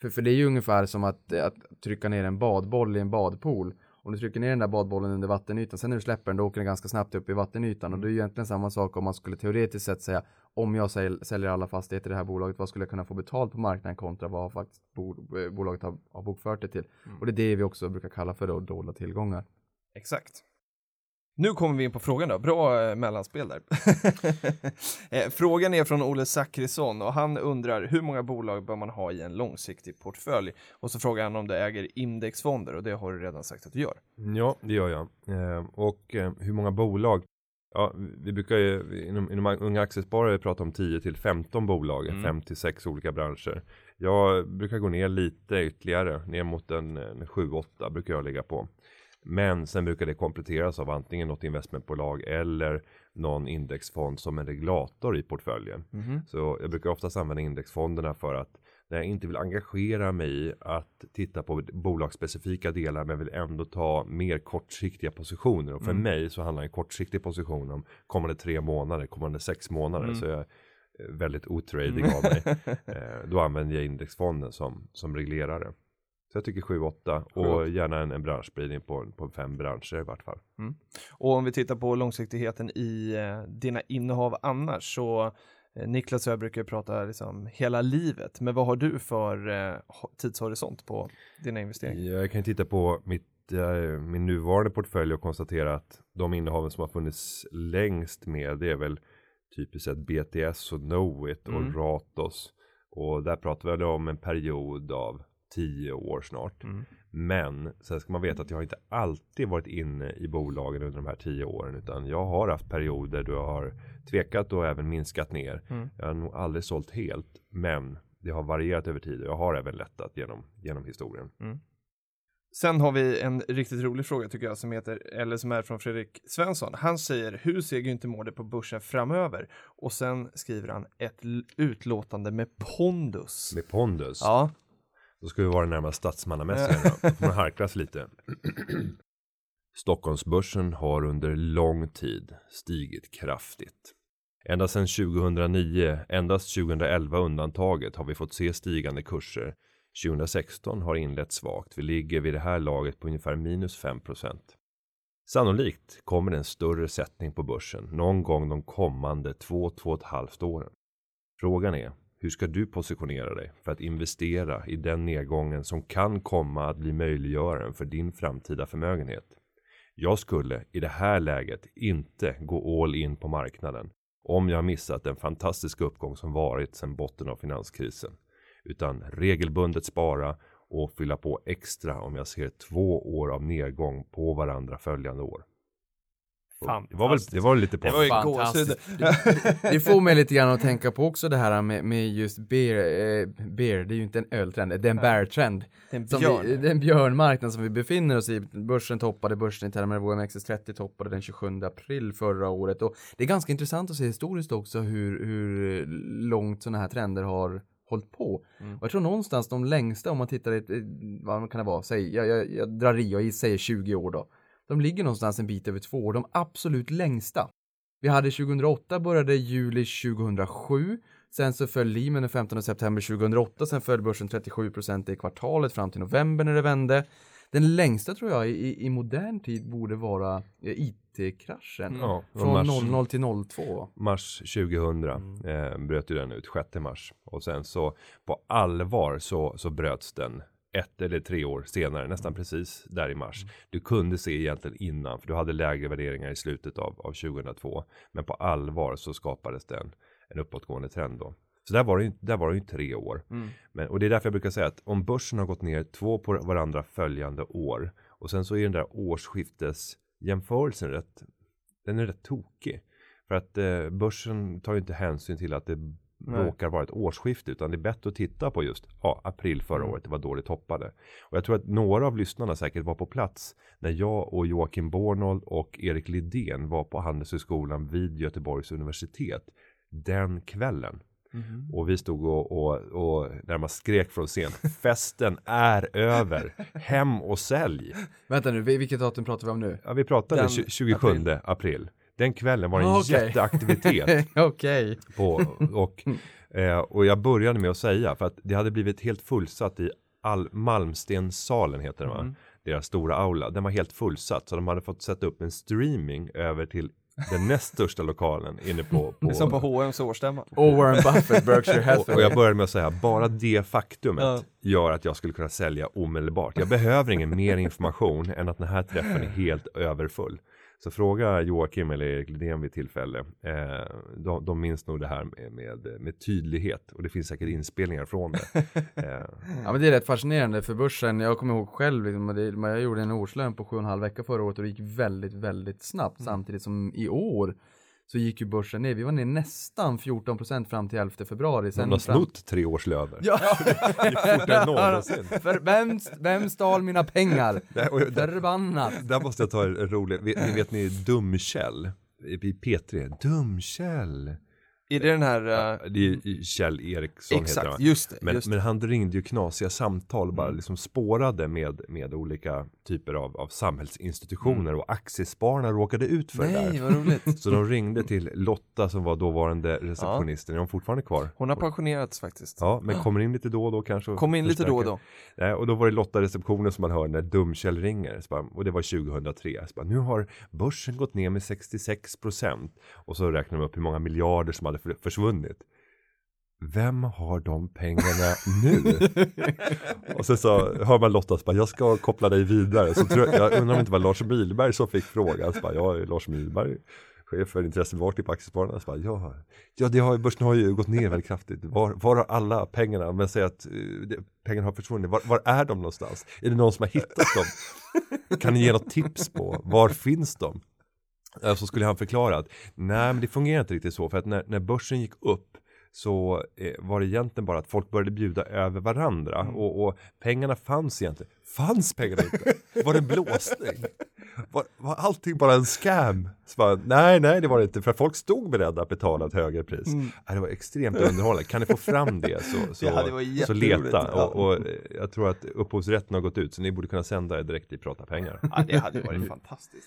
För, för det är ju ungefär som att, att trycka ner en badboll i en badpool. Om du trycker ner den där badbollen under vattenytan, sen när du släpper den då åker den ganska snabbt upp i vattenytan. Och det är ju egentligen samma sak om man skulle teoretiskt sett säga om jag säl, säljer alla fastigheter i det här bolaget, vad skulle jag kunna få betalt på marknaden kontra vad faktiskt eh, bolaget har, har bokfört det till. Och det är det vi också brukar kalla för då dolda tillgångar. Exakt. Nu kommer vi in på frågan då, bra eh, mellanspel där. eh, frågan är från Olle Zackrisson och han undrar hur många bolag bör man ha i en långsiktig portfölj? Och så frågar han om du äger indexfonder och det har du redan sagt att du gör. Ja, det gör jag. Eh, och hur många bolag? Ja, vi brukar ju inom, inom unga aktiesparare prata om 10 till 15 bolag, Mm. 5 till 6 olika branscher. Jag brukar gå ner lite ytterligare, ner mot en, en 7-8 brukar jag ligga på. Men sen brukar det kompletteras av antingen något investmentbolag eller någon indexfond som en regulator i portföljen. Så jag brukar oftast använda indexfonderna för att när jag inte vill engagera mig i att titta på bolagsspecifika delar men vill ändå ta mer kortsiktiga positioner. Och för mig så handlar en kortsiktig position om kommande tre månader, kommande sex månader. Så jag är väldigt otradig av mig. Eh, Då använder jag indexfonden som, som reglerare. Så jag tycker 7-8 och gärna en, en branschspridning på, på fem branscher i vart fall. Och om vi tittar på långsiktigheten i eh, dina innehav annars så eh, Niklas och jag brukar prata liksom hela livet, men vad har du för eh, ho- tidshorisont på dina investeringar? Jag kan titta på mitt, eh, min nuvarande portfölj och konstatera att de innehaven som har funnits längst med det är väl typiskt sett BTS och Knowit och Mm. Ratos. Och där pratar vi om en period av 10 år snart. Mm. Men sen ska man veta att jag har inte alltid varit inne i bolagen under de här 10 åren utan jag har haft perioder då jag har tvekat och även minskat ner. Mm. Jag har nog aldrig sålt helt men det har varierat över tid och jag har även lättat genom, genom historien. Sen har vi en riktigt rolig fråga tycker jag som heter, eller som är från Fredrik Svensson. Han säger, hur ser Günther Mårder på börsen framöver? Och sen skriver han ett utlåtande med pondus. Med pondus. Ja, Då ska vi vara närmast statsmannamässiga. då. Får man harklas lite. Stockholmsbörsen har under lång tid stigit kraftigt. Ända sedan 2009, endast 2011 undantaget, har vi fått se stigande kurser. 2016 har inlett svagt. Vi ligger vid det här laget på ungefär minus 5%. Sannolikt kommer det en större sättning på börsen någon gång de kommande två, två och ett halvt åren. Frågan är, hur ska du positionera dig för att investera i den nedgången som kan komma att bli möjliggöraren för din framtida förmögenhet? Jag skulle i det här läget inte gå all in på marknaden om jag missat den fantastiska uppgång som varit sedan botten av finanskrisen. Utan regelbundet spara och fylla på extra om jag ser två år av nedgång på varandra följande år. Det var väl, det var lite på det var ju Fantastiskt. gåshud. Det får mig lite grann att tänka på också det här med, med just beer, eh, beer, det är ju inte en öltrend, det är en bear-trend. Det är en Som björn. Vi, det är en björnmarknad som vi befinner oss i. Börsen toppade, börsen i termer av OMXS30 toppade den 27 april förra året. Och det är ganska intressant att se historiskt också hur, hur långt sådana här trender har hållit på. Mm. Och jag tror någonstans de längsta, om man tittar i, ett- vad kan det vara, säg, jag, jag, jag drar i och säger 20 år då. De ligger någonstans en bit över två år, de absolut längsta. Vi hade 2008, började juli 2007. Sen så föll Lehman den 15 september 2008, sen föll börsen 37% i kvartalet fram till november när det vände. Den längsta tror jag i, i modern tid borde vara eh, IT-kraschen. Ja, det var Från mars. 00 till 02. Mars 2000 eh, bröt ju den ut 6 mars och sen så på allvar så, så bröts den ett eller tre år senare, nästan precis där i mars. Du kunde se egentligen innan, för du hade lägre värderingar i slutet av, av 2002. Men på allvar så skapades det en, en uppåtgående trend då. Så där var det ju, där var det ju tre år. Men, och det är därför jag brukar säga att om börsen har gått ner två på varandra följande år och sen så är den där årsskiftesjämförelsen rätt, den är rätt tokig. För att eh, börsen tar ju inte hänsyn till att det Nej. råkar vara ett årsskifte utan det är bättre att titta på just ja, april förra året, det var då det toppade. Och jag tror att några av lyssnarna säkert var på plats när jag och Joakim Bornold och Erik Lidén var på Handelshögskolan vid Göteborgs universitet den kvällen. Och vi stod och, och, och närmast skrek från scen. Festen är över. Hem och sälj. Vänta nu, vil- vilket datum pratar vi om nu? Ja, vi pratade Den tju- 27 april. Den kvällen var det en Ah, okej. jätteaktivitet Okej. på, och, eh, och jag började med att säga, för att det hade blivit helt fullsatt i all, Malmstenssalen heter det va? Mm. Deras stora aula, den var helt fullsatt så de hade fått sätta upp en streaming över till den näst största lokalen inne på, på, som på H&M's årsstämma. Och Warren Buffett, Berkshire och, och Hathaway. jag började med att säga, bara det faktumet Ja. gör att jag skulle kunna sälja omedelbart. Jag behöver ingen mer information än att den här träffen är helt överfull. Så fråga Joakim eller Erik Lidén vid tillfälle. Eh, de, de minns nog det här med, med, med tydlighet och det finns säkert inspelningar från det. Eh, Ja men det är rätt fascinerande för börsen, jag kommer ihåg själv, liksom, jag gjorde en årslön på 7,5 vecka förra året och det gick väldigt, väldigt snabbt samtidigt som i år så gick ju börsen ner, vi var ner nästan 14% fram till 11 februari. de har fram... snott tre. Ja! fortare än någonsin. För vem, vem stal mina pengar? Förbannat! där måste jag ta en rolig, vet, ni vet ni Dumkjell? I P3, Dumkjell. Är det den här... eh, Det är Kjell Eriksson heter exakt, han. just det. Men, just det. men han ringde ju knasiga samtal bara Mm. liksom spårade med, med olika typer av, av samhällsinstitutioner och aktiespararna råkade ut för det Mm. Nej, där. vad roligt. Så de ringde till Lotta som var dåvarande receptionisten, är hon fortfarande kvar? Hon har pensionerats faktiskt. Ja, men kommer in lite då och då kanske. och Kom in lite då och då. Nej, och då var det Lotta receptionen som man hör när Dumkjell ringer. Bara, och det var 2003. Så bara, nu har börsen gått ner med 66 procent. Och så räknar de upp hur många miljarder som hade försvunnit. Vem har de pengarna nu? och sen så hör man Lotta bara, jag ska koppla dig vidare. Så tror jag, jag undrar om det inte var Lars Milberg som fick frågan. Så bara, jag är Lars Milberg, chef för intressebevakning på Aktiespararna. Så bara, ja, ja det har, börsen har ju gått ner väldigt kraftigt. Var, var har alla pengarna? Men säg att eh, det, pengarna har försvunnit. Var, var är de någonstans? Är det någon som har hittat dem? Kan ni ge något tips på var finns de? Eh, Så skulle han förklara att nej men det fungerar inte riktigt så för att när, när börsen gick upp så eh, var det egentligen bara att folk började bjuda över varandra och, och pengarna fanns egentligen. Fanns pengarna inte? Var det en blåsning? Var, var allting bara en scam? Så bara, nej, nej det var det inte för folk stod beredda att betala ett högre pris. Nej, det var extremt underhållande. Kan ni få fram det så, så, Det så leta. Och, och eh, jag tror att upphovsrätten har gått ut så ni borde kunna sända det direkt i Prata pengar. Ja, det hade varit fantastiskt.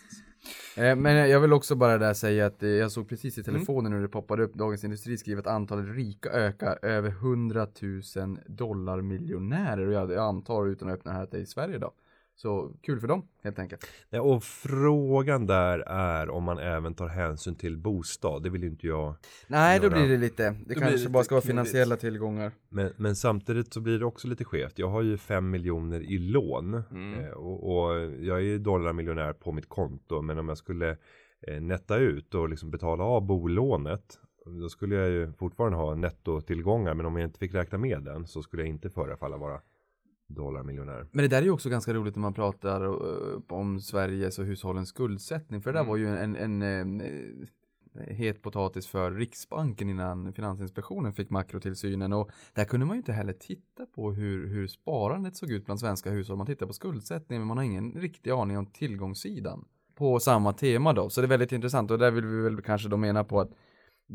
Eh, Men jag vill också bara där säga att eh, jag såg precis i Mm. telefonen när det poppade upp Dagens Industri skriver att antalet rika ökar över 100 000 dollar miljonärer och jag, antar utan att öppna här att det är Sverige då. Så kul för dem helt enkelt. Ja, och frågan där är om man även tar hänsyn till bostad. Det vill ju inte jag. Nej, då Göra. blir det lite, det blir kanske det bara ska vara finansiella tillgångar. Men, men samtidigt så blir det också lite skevt. Jag har ju 5 miljoner i lån Mm. eh, och, och jag är ju dollarmiljonär på mitt konto. Men om jag skulle eh, netta ut och liksom betala av bolånet då skulle jag ju fortfarande ha nettotillgångar. Men om jag inte fick räkna med den så skulle jag inte förefalla vara dollarmiljonär. Men det där är ju också ganska roligt när man pratar eh, om Sveriges och hushållens skuldsättning. För det där Mm. var ju en, en, en eh, het potatis för Riksbanken innan Finansinspektionen fick makrotillsynen. Och där kunde man ju inte heller titta på hur, hur sparandet såg ut bland svenska hushåll. Man tittar på skuldsättningen men man har ingen riktig aning om tillgångssidan. På samma tema då. Så det är väldigt intressant och där vill vi väl kanske då mena på att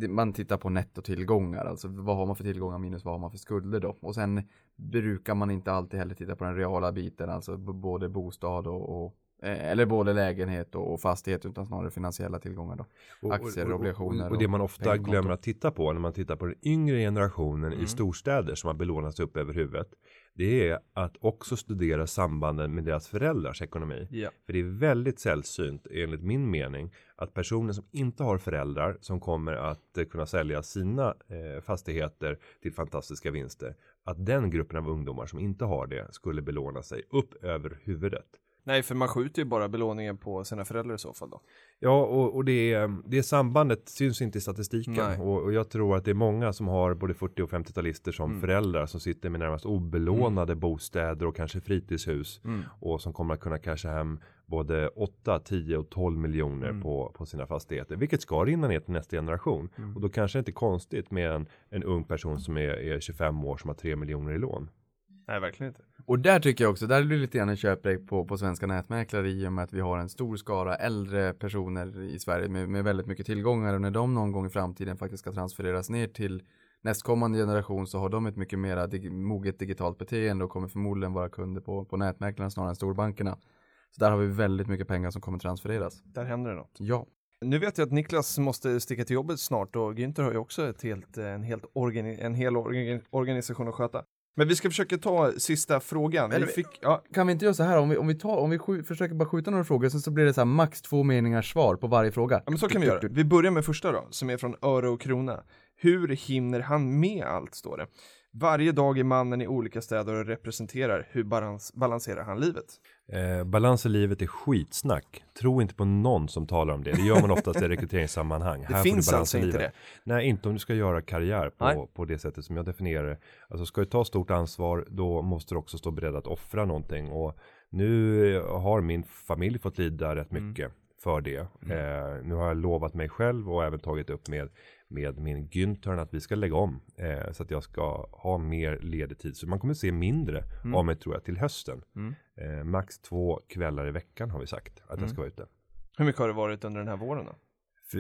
man tittar på nettotillgångar, alltså vad har man för tillgångar minus vad har man för skulder då. Och sen brukar man inte alltid heller titta på den reala biten, alltså både bostad och, och eller både lägenhet och fastighet utan snarare finansiella tillgångar då. Aktier, och- och- obligationer Och, och det man ofta glömmer att titta på när man tittar på den yngre generationen Mm. i storstäder som har belånats upp över huvudet. Det är att också studera sambanden med deras föräldrars ekonomi. Ja. För det är väldigt sällsynt enligt min mening att personer som inte har föräldrar som kommer att eh, kunna sälja sina eh, fastigheter till fantastiska vinster. Att den gruppen av ungdomar som inte har det skulle belåna sig upp över huvudet. Nej, för man skjuter ju bara belåningen på sina föräldrar i så fall då. Ja, och, och det, är- det sambandet syns inte i statistiken. Och, och jag tror att det är många som har både 40 och 50-talister som Mm. föräldrar som sitter med närmast obelånade bostäder och kanske fritidshus. Mm. Och som kommer att kunna casha hem både 8, 10 och 12 miljoner Mm. på, på sina fastigheter. Vilket ska rinna ner till nästa generation. Mm. Och då kanske det inte är konstigt med en, en ung person som är, är 25 år som har 3 miljoner i lån. Nej, verkligen inte. Och där tycker jag också, där blir det lite grann en köprek på, på svenska nätmäklare i och med att vi har en stor skara äldre personer i Sverige med, med väldigt mycket tillgångar och när de någon gång i framtiden faktiskt ska transfereras ner till nästkommande generation så har de ett mycket mera dig, moget digitalt beteende och kommer förmodligen vara kunder på, på nätmäklarna snarare än storbankerna. Så där har vi väldigt mycket pengar som kommer transfereras. Där händer det något. Ja. Nu vet jag att Niklas måste sticka till jobbet snart och Günther har ju också ett helt, en, helt organi en hel orga organisation att sköta. Men vi ska försöka ta sista frågan. Vi fick, ja, Kan vi inte göra så här om vi, om vi, tar, om vi skj- försöker bara skjuta några frågor så, så blir det så här max två meningars svar på varje fråga. ja, men så kan vi göra. Vi börjar med första då, som är från Öre och Krona. Hur hinner han med allt, står det. Varje dag är mannen i olika städer och representerar. Hur balans balanserar han livet? Eh, balans i livet är skitsnack. Tro inte på någon som talar om det. Det gör man oftast i rekryteringssammanhang. Det Här finns alltså inte livet. Nej, inte om du ska göra karriär Nej. på, på det sättet som jag definierar det. Alltså ska du ta stort ansvar, då måste du också stå beredd att offra någonting. Och nu har min familj fått lida rätt Mm. mycket för det. Eh, nu har jag lovat mig själv och även tagit upp med, med min Günther att vi ska lägga om. Eh, så att jag ska ha mer ledig tid. Så man kommer se mindre Mm. av mig tror jag till hösten. Eh, max två kvällar i veckan har vi sagt att Mm. jag ska vara ute. Hur mycket har det varit under den här våren då?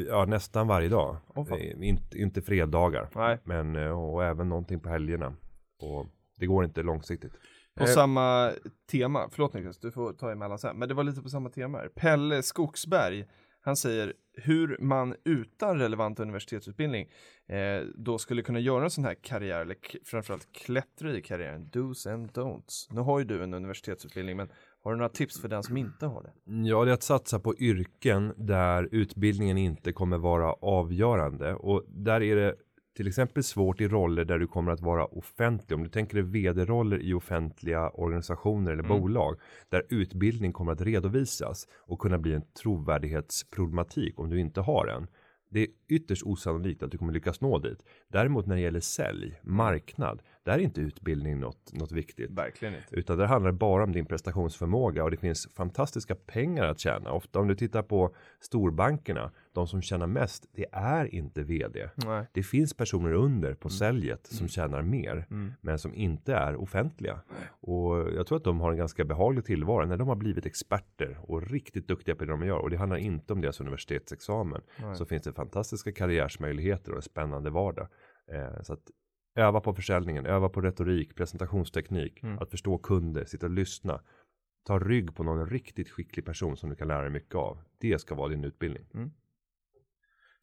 Ja, nästan varje dag. Eh, inte, inte fredagar. Nej. Men, eh, och även någonting på helgerna. Och det går inte långsiktigt. På Eh. samma tema, förlåt Niklas, du får ta emellan sen, men det var lite på samma tema här. Pelle Skogsberg, han säger hur man utan relevant universitetsutbildning eh, då skulle kunna göra en sån här karriär, eller framförallt klättra i karriären, do's and don'ts. Nu har ju du en universitetsutbildning, men har du några tips för den som inte har det? Ja, det är att satsa på yrken där utbildningen inte kommer vara avgörande. Och där är det till exempel svårt i roller där du kommer att vara offentlig. Om du tänker dig vd-roller i offentliga organisationer eller bolag. Där utbildning kommer att redovisas och kunna bli en trovärdighetsproblematik om du inte har en. Det är ytterst osannolikt att du kommer lyckas nå dit. Däremot när det gäller sälj, marknad, där är inte utbildning något, något viktigt. Verkligen inte. Utan det handlar bara om din prestationsförmåga och det finns fantastiska pengar att tjäna. Ofta om du tittar på storbankerna, de som tjänar mest, det är inte vd. Nej. Det finns personer under på säljet som tjänar mer, men som inte är offentliga. Och jag tror att de har en ganska behaglig tillvaro när de har blivit experter och riktigt duktiga på det de gör. Och det handlar inte om deras universitetsexamen. Så finns det fantastiska karriärsmöjligheter och en spännande vardag. Eh, så att öva på försäljningen, öva på retorik, presentationsteknik, att förstå kunder, sitta och lyssna. Ta rygg på någon riktigt skicklig person som du kan lära dig mycket av. Det ska vara din utbildning.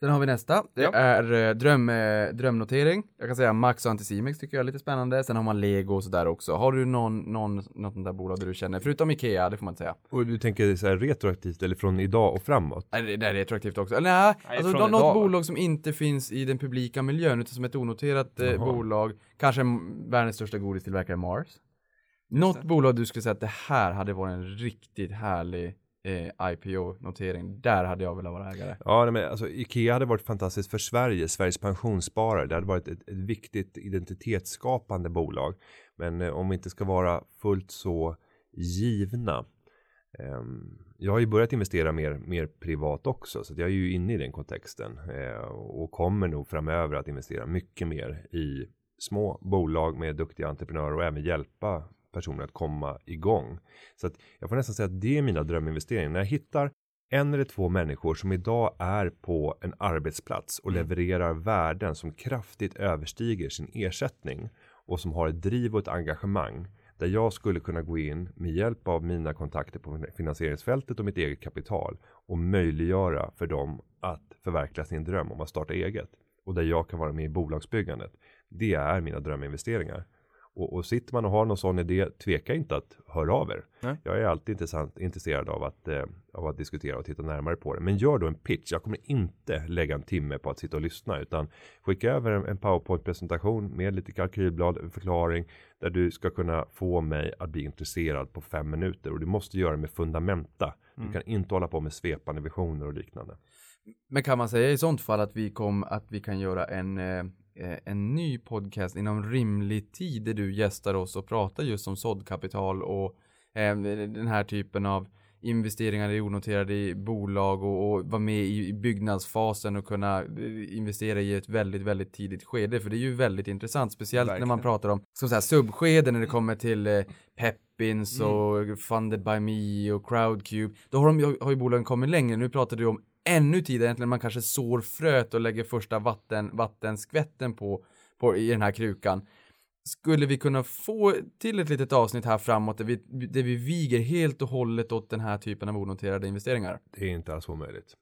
Sen har vi nästa. Det Ja. är eh, dröm, eh, drömnotering. Jag kan säga Max och Anticimex tycker jag är lite spännande. Sen har man Lego och sådär också. Har du någon, någon, något där bolag där du känner, förutom Ikea, det får man inte säga. Och du tänker så här retroaktivt eller från idag och framåt? Nej, det, är retroaktivt också. Eller nej, Nej, alltså något idag, va? bolag som inte finns i den publika miljön utan som ett onoterat eh, Jaha. bolag. Kanske världens största godistillverkare Mars. Något bolag du skulle säga att det här hade varit en riktigt härlig eh, IPO-notering. Där hade jag velat vara ägare. Ja, nej, men alltså Ikea hade varit fantastiskt för Sverige, Sveriges pensionssparare. Det hade varit ett, ett viktigt identitetsskapande bolag. Men eh, om vi inte ska vara fullt så givna. Eh, jag har ju börjat investera mer, mer privat också, så att jag är ju inne i den kontexten eh, och kommer nog framöver att investera mycket mer i små bolag med duktiga entreprenörer och även hjälpa personer att komma igång. Så att jag får nästan säga att det är mina dröminvesteringar. När jag hittar en eller två människor som idag är på en arbetsplats och levererar värden som kraftigt överstiger sin ersättning och som har ett driv och ett engagemang där jag skulle kunna gå in med hjälp av mina kontakter på finansieringsfältet och mitt eget kapital och möjliggöra för dem att förverkliga sin dröm om att starta eget och där jag kan vara med i bolagsbyggandet. Det är mina dröminvesteringar. Och, och sitter man och har någon sån idé, tveka inte att höra av er. Nej. Jag är alltid intressant, intresserad av att, eh, av att diskutera och titta närmare på det. Men gör då en pitch. Jag kommer inte lägga en timme på att sitta och lyssna utan skicka över en, en powerpoint-presentation med lite kalkylblad, en förklaring där du ska kunna få mig att bli intresserad på fem minuter och du måste göra det med fundamenta. Du kan inte hålla på med svepande visioner och liknande. Men kan man säga i sånt fall att vi, kom, att vi kan göra en, eh, en ny podcast inom rimlig tid där du gästar oss och pratar just om såddkapital och eh, den här typen av investeringar i onoterade bolag och, och vara med i, i byggnadsfasen och kunna eh, investera i ett väldigt, väldigt tidigt skede. För det är ju väldigt intressant, speciellt när man Verkligen. pratar om så säga, subskeden när det kommer till eh, Peppins och Funded by Me och Crowdcube. Då har, de, har ju bolagen kommit längre. Nu pratar du om ännu tidigare egentligen man kanske sår fröet och lägger första vatten, vattenskvätten på, på i den här krukan. Skulle vi kunna få till ett litet avsnitt här framåt där vi, där vi viger helt och hållet åt den här typen av onoterade investeringar? Det är inte alls omöjligt.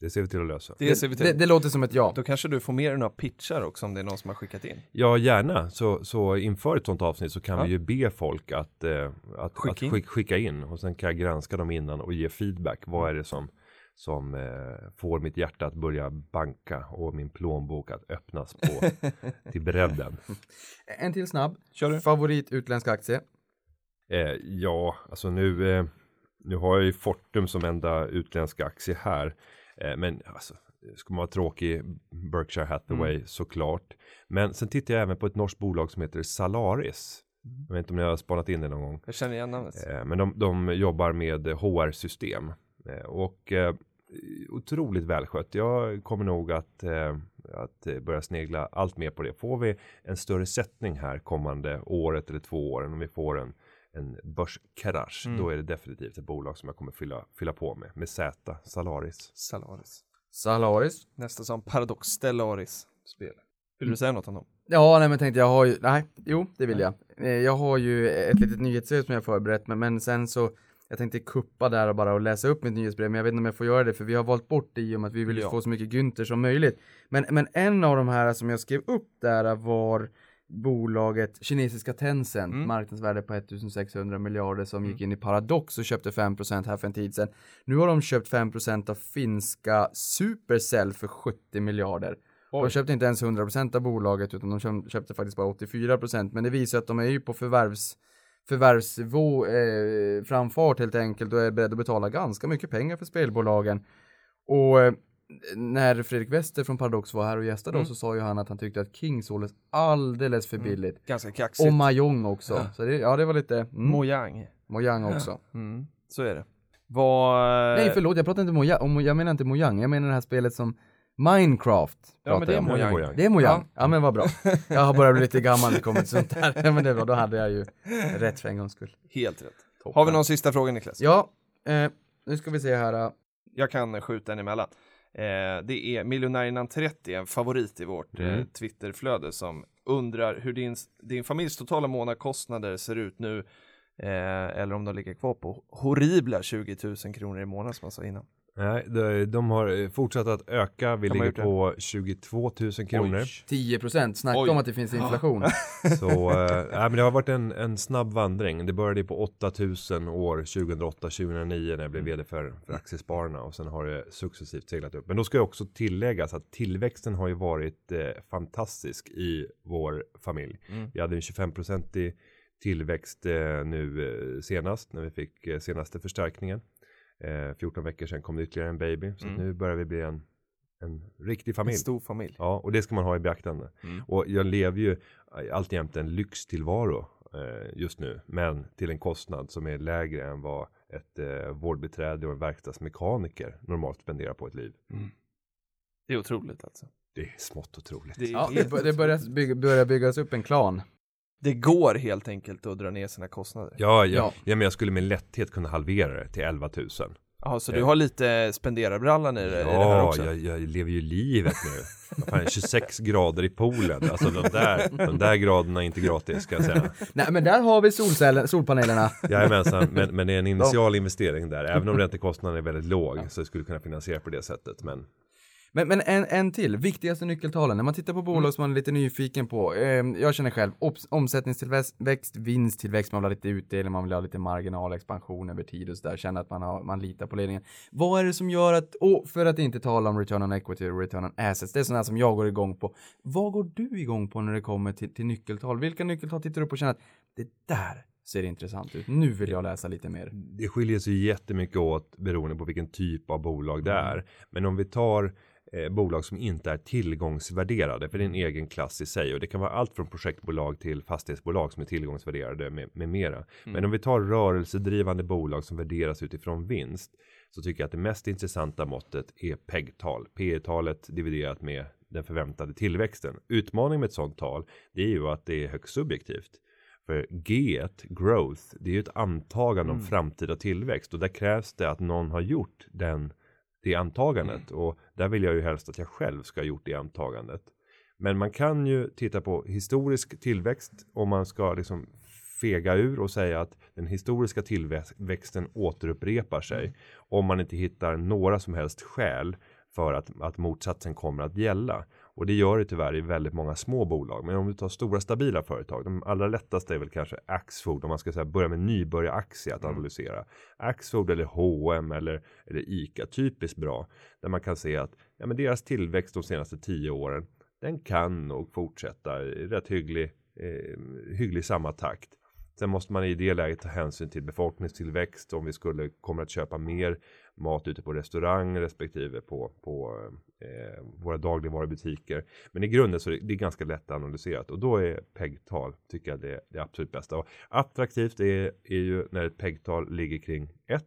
Det ser vi till att lösa. Det ser vi till. Det, det låter som ett ja. Då kanske du får med dig några pitchar också om det är någon som har skickat in. Ja, gärna. Så, så inför ett sånt avsnitt så kan Ja. vi ju be folk att, eh, att, Skicka att in. skick, skicka in och sen kan jag granska dem innan och ge feedback. Vad är det som, som eh, får mitt hjärta att börja banka och min plånbok att öppnas på till bredden? En till snabb. Kör du. Favorit utländsk aktie? Eh, ja, alltså nu, eh, nu har jag ju Fortum som enda utländska aktie här. Eh, men alltså, ska man vara tråkig, Berkshire Hathaway Mm. såklart. Men sen tittar jag även på ett norskt bolag som heter Salaris. Mm. Jag vet inte om ni har spanat in det någon gång. Jag känner igen namnet. Eh, Men de, de jobbar med HR-system. Eh, Och eh, otroligt välskött. Jag kommer nog att, eh, att börja snegla allt mer på det. Får vi en större sättning här kommande året eller två åren om vi får en, en börskrasch, Mm. då är det definitivt ett bolag som jag kommer fylla, fylla på med. Med Z, Salaris. Salaris. Salaris. Nästa som Paradox Stellaris spel. Vill du säga något om dem? Ja, nej men tänkte jag har ju, nej, jo det vill jag. Eh, Jag har ju ett litet nyhetsbrev som jag förberett men, men sen så jag tänkte kuppa där och bara och läsa upp mitt nyhetsbrev men jag vet inte om jag får göra det för vi har valt bort det i och med att vi vill Ja. få så mycket Günther som möjligt. Men, men en av de här som jag skrev upp där var bolaget kinesiska Tencent, Mm. marknadsvärde på 1600 miljarder som gick in i Paradox och köpte 5% här för en tid sedan. Nu har de köpt 5% av finska Supercell för 70 miljarder. De köpte inte ens 100% av bolaget utan de köp- köpte faktiskt bara 84% men det visar att de är ju på förvärvs förvärvsvå, eh, helt enkelt och är beredda att betala ganska mycket pengar för spelbolagen. Och eh, när Fredrik Wester från Paradox var här och gästade Mm. oss så sa ju han att han tyckte att King såldes alldeles för billigt. Ganska kaxigt. Och Mahjong också. Ja. Så det, ja det var lite, mm, Mojang. Mojang också. Mm. Så är det. Vad... Nej förlåt, jag pratar inte Mojang, jag menar inte Mojang, jag menar det här spelet som Minecraft. Ja, men pratar det är jag om. Mojang. Det är Mojang? Ja. Ja. men vad bra. Jag har börjat bli lite gammal det kommer till sånt där. Ja, men det var, då hade jag ju rätt för en gångs skull. Helt rätt. Har vi någon sista fråga Niklas? Ja, eh, nu ska vi se här. eh. Jag kan skjuta en emellan. Eh, det är miljonären 30, en favorit i vårt eh, Mm. Twitterflöde som undrar hur din, din familjs totala månadskostnader ser ut nu eh, eller om de ligger kvar på horribla 20 000 kronor i månaden som man sa innan. Nej, de, de har eh, fortsatt att öka. Vi De ligger på 22 000 kronor. Oj. 10 procent, snacka Oj. om att det finns inflation. Så äh, nej, men det har varit en, en snabb vandring. Det började på 8000 år 2008-2009 när jag blev vd för, för Aktiespararna och sen har det successivt seglat upp. Men då ska jag också tilläggas att tillväxten har ju varit eh, fantastisk i vår familj. Mm. Vi hade en 25-procentig tillväxt eh, nu eh, senast när vi fick eh, senaste förstärkningen. Eh, 14 veckor sedan kom det ytterligare en baby så Mm. nu börjar vi bli en, en riktig En familj. stor familj. Ja, och det ska man ha i beaktande. Mm. Och jag lever ju alltjämt en lyxtillvaro eh, just nu, men till en kostnad som är lägre än vad ett eh, vårdbiträde och en verkstadsmekaniker normalt spenderar på ett liv. Det är otroligt alltså. Det är smått otroligt. Det, är Ja, det börjar, bygga, börjar byggas upp en klan. Det går helt enkelt att dra ner sina kostnader. Ja, ja, Ja. ja. men jag skulle med lätthet kunna halvera det till 11 000. Ja, så du har lite spenderarbrallan i det, i det här Ja, också? jag, jag lever ju livet nu. Fan, 26 grader i poolen. Alltså de där, de där graderna är inte gratis ska jag säga. Nej men där har vi solcellen, solpanelerna. Jajamensan, men, men det är en initial investering där. Även om räntekostnaden är väldigt låg så skulle du kunna finansiera på det sättet. Men Men, men en, en till, viktigaste nyckeltalen. När man tittar på bolag som man är lite nyfiken på. Eh, jag känner själv ops, omsättningstillväxt, vinsttillväxt, man vill ha lite utdelning, man vill ha lite marginalexpansion över tid och sådär. Känna att man, har, man litar på ledningen. Vad är det som gör att, och för att inte tala om return on equity och return on assets, det är sådana som jag går igång på. Vad går du igång på när det kommer till, till nyckeltal? Vilka nyckeltal tittar du på och känner att det där ser intressant ut. Nu vill jag läsa lite mer. det skiljer sig jättemycket åt beroende på vilken typ av bolag det är. Men om vi tar eh, bolag som inte är tillgångsvärderade, för det är en egen klass i sig och det kan vara allt från projektbolag till fastighetsbolag som är tillgångsvärderade med, med mera. Men om vi tar rörelsedrivande bolag som värderas utifrån vinst så tycker jag att det mest intressanta måttet är PEG-tal, P talet dividerat med den förväntade tillväxten. Utmaningen med ett sådant tal, det är ju att det är högst subjektivt. För G, growth, det är ju ett antagande om framtida tillväxt och där krävs det att någon har gjort den, det antagandet och där vill jag ju helst att jag själv ska ha gjort det antagandet. Men man kan ju titta på historisk tillväxt om man ska liksom fega ur och säga att den historiska tillväxten återupprepar sig om man inte hittar några som helst skäl för att, att motsatsen kommer att gälla. Och det gör det tyvärr i väldigt många små bolag. Men om du tar stora stabila företag, de allra lättaste är väl kanske Axfood, om man ska säga börja med nybörjaraktie att analysera. Axfood eller H&M eller, eller ICA, typiskt bra. Där man kan se att ja, men deras tillväxt de senaste tio åren, den kan nog fortsätta i rätt hygglig, eh, hygglig samma takt. Sen måste man i det läget ta hänsyn till befolkningstillväxt om vi skulle komma att köpa mer mat ute på restaurang respektive på, på eh, våra dagligvarubutiker. Men i grunden så är det, det är ganska lätt analyserat och då är PEG-tal tycker jag det, det absolut bästa. Och attraktivt är, är ju när ett PEG-tal ligger kring 1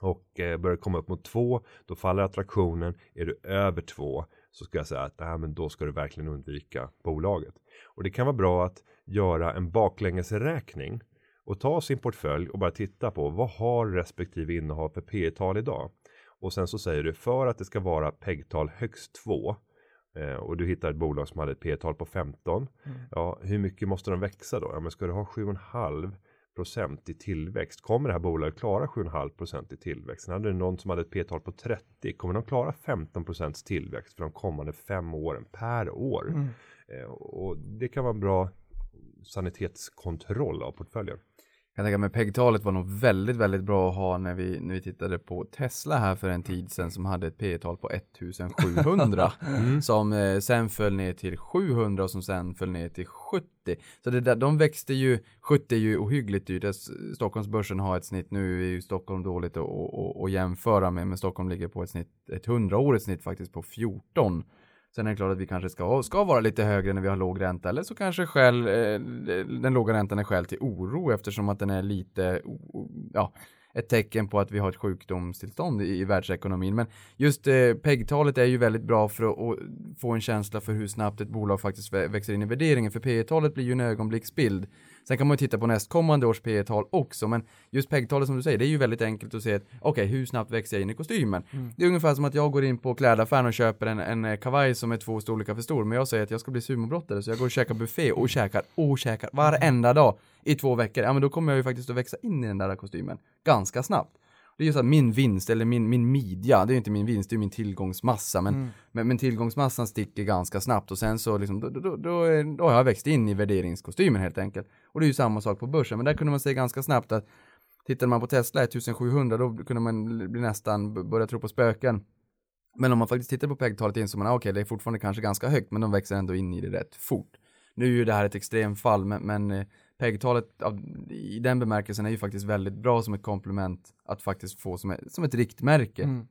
och eh, börjar komma upp mot 2 då faller attraktionen. Är du över 2 så ska jag säga att nej, men då ska du verkligen undvika bolaget. Och det kan vara bra att göra en baklängesräkning och ta sin portfölj och bara titta på vad har respektive innehav för P tal idag? Och sen så säger du för att det ska vara PEG-tal högst 2 eh, och du hittar ett bolag som hade ett P tal på 15. Mm. Ja, hur mycket måste de växa då? Ja, men ska du ha 7,5 procent i tillväxt. Kommer det här bolaget klara 7,5 procent i tillväxt? Sen hade det någon som hade ett P-tal på 30. Kommer de klara 15 procents tillväxt för de kommande fem åren per år? Mm. Eh, och det kan vara en bra sanitetskontroll av portföljen. Jag tänka mig PEG-talet var nog väldigt, väldigt bra att ha när vi, när vi tittade på Tesla här för en tid sedan som hade ett P-tal på 1700 mm. som eh, sen föll ner till 700 och som sen föll ner till 70. Så det där, de växte ju, 70 är ju ohyggligt dyrt. Stockholmsbörsen har ett snitt, nu är ju Stockholm dåligt att jämföra med, men Stockholm ligger på ett snitt, ett 100-årigt snitt faktiskt på 14. Sen är det klart att vi kanske ska, ska vara lite högre när vi har låg ränta eller så kanske skäl, eh, den låga räntan är skäl till oro eftersom att den är lite, ja, ett tecken på att vi har ett sjukdomstillstånd i, i världsekonomin. Men just eh, PEG-talet är ju väldigt bra för att, få en känsla för hur snabbt ett bolag faktiskt växer in i värderingen. För PE-talet blir ju en ögonblicksbild. Sen kan man ju titta på nästkommande års P tal också, men just PEG-talet som du säger, det är ju väldigt enkelt att se okej, okay, hur snabbt växer jag in i kostymen? Mm. Det är ungefär som att jag går in på klädaffären och köper en, en eh, kavaj som är två storlekar för stor, men jag säger att jag ska bli sumobrottare, så jag går och käkar buffé och käkar och käkar varenda dag i två veckor. Ja, men då kommer jag ju faktiskt att växa in i den där kostymen ganska snabbt. Det är ju så att min vinst eller min, min midja, det är ju inte min vinst, det är min tillgångsmassa. Men, mm. men, men, tillgångsmassan sticker ganska snabbt och sen så liksom, då, då, då, då, har jag växt in i värderingskostymen helt enkelt. Och det är ju samma sak på börsen, men där kunde man se ganska snabbt att tittade man på Tesla 1700 då kunde man bli nästan börja tro på spöken. Men om man faktiskt tittar på PEG-talet insåg man, ah, okej, okay, det är fortfarande kanske ganska högt, men de växer ändå in i det rätt fort. Nu är ju det här ett extremfall, men, men eh, PEG-talet i den bemärkelsen är ju faktiskt väldigt bra som ett komplement att faktiskt få som, ett, som ett riktmärke. Mm.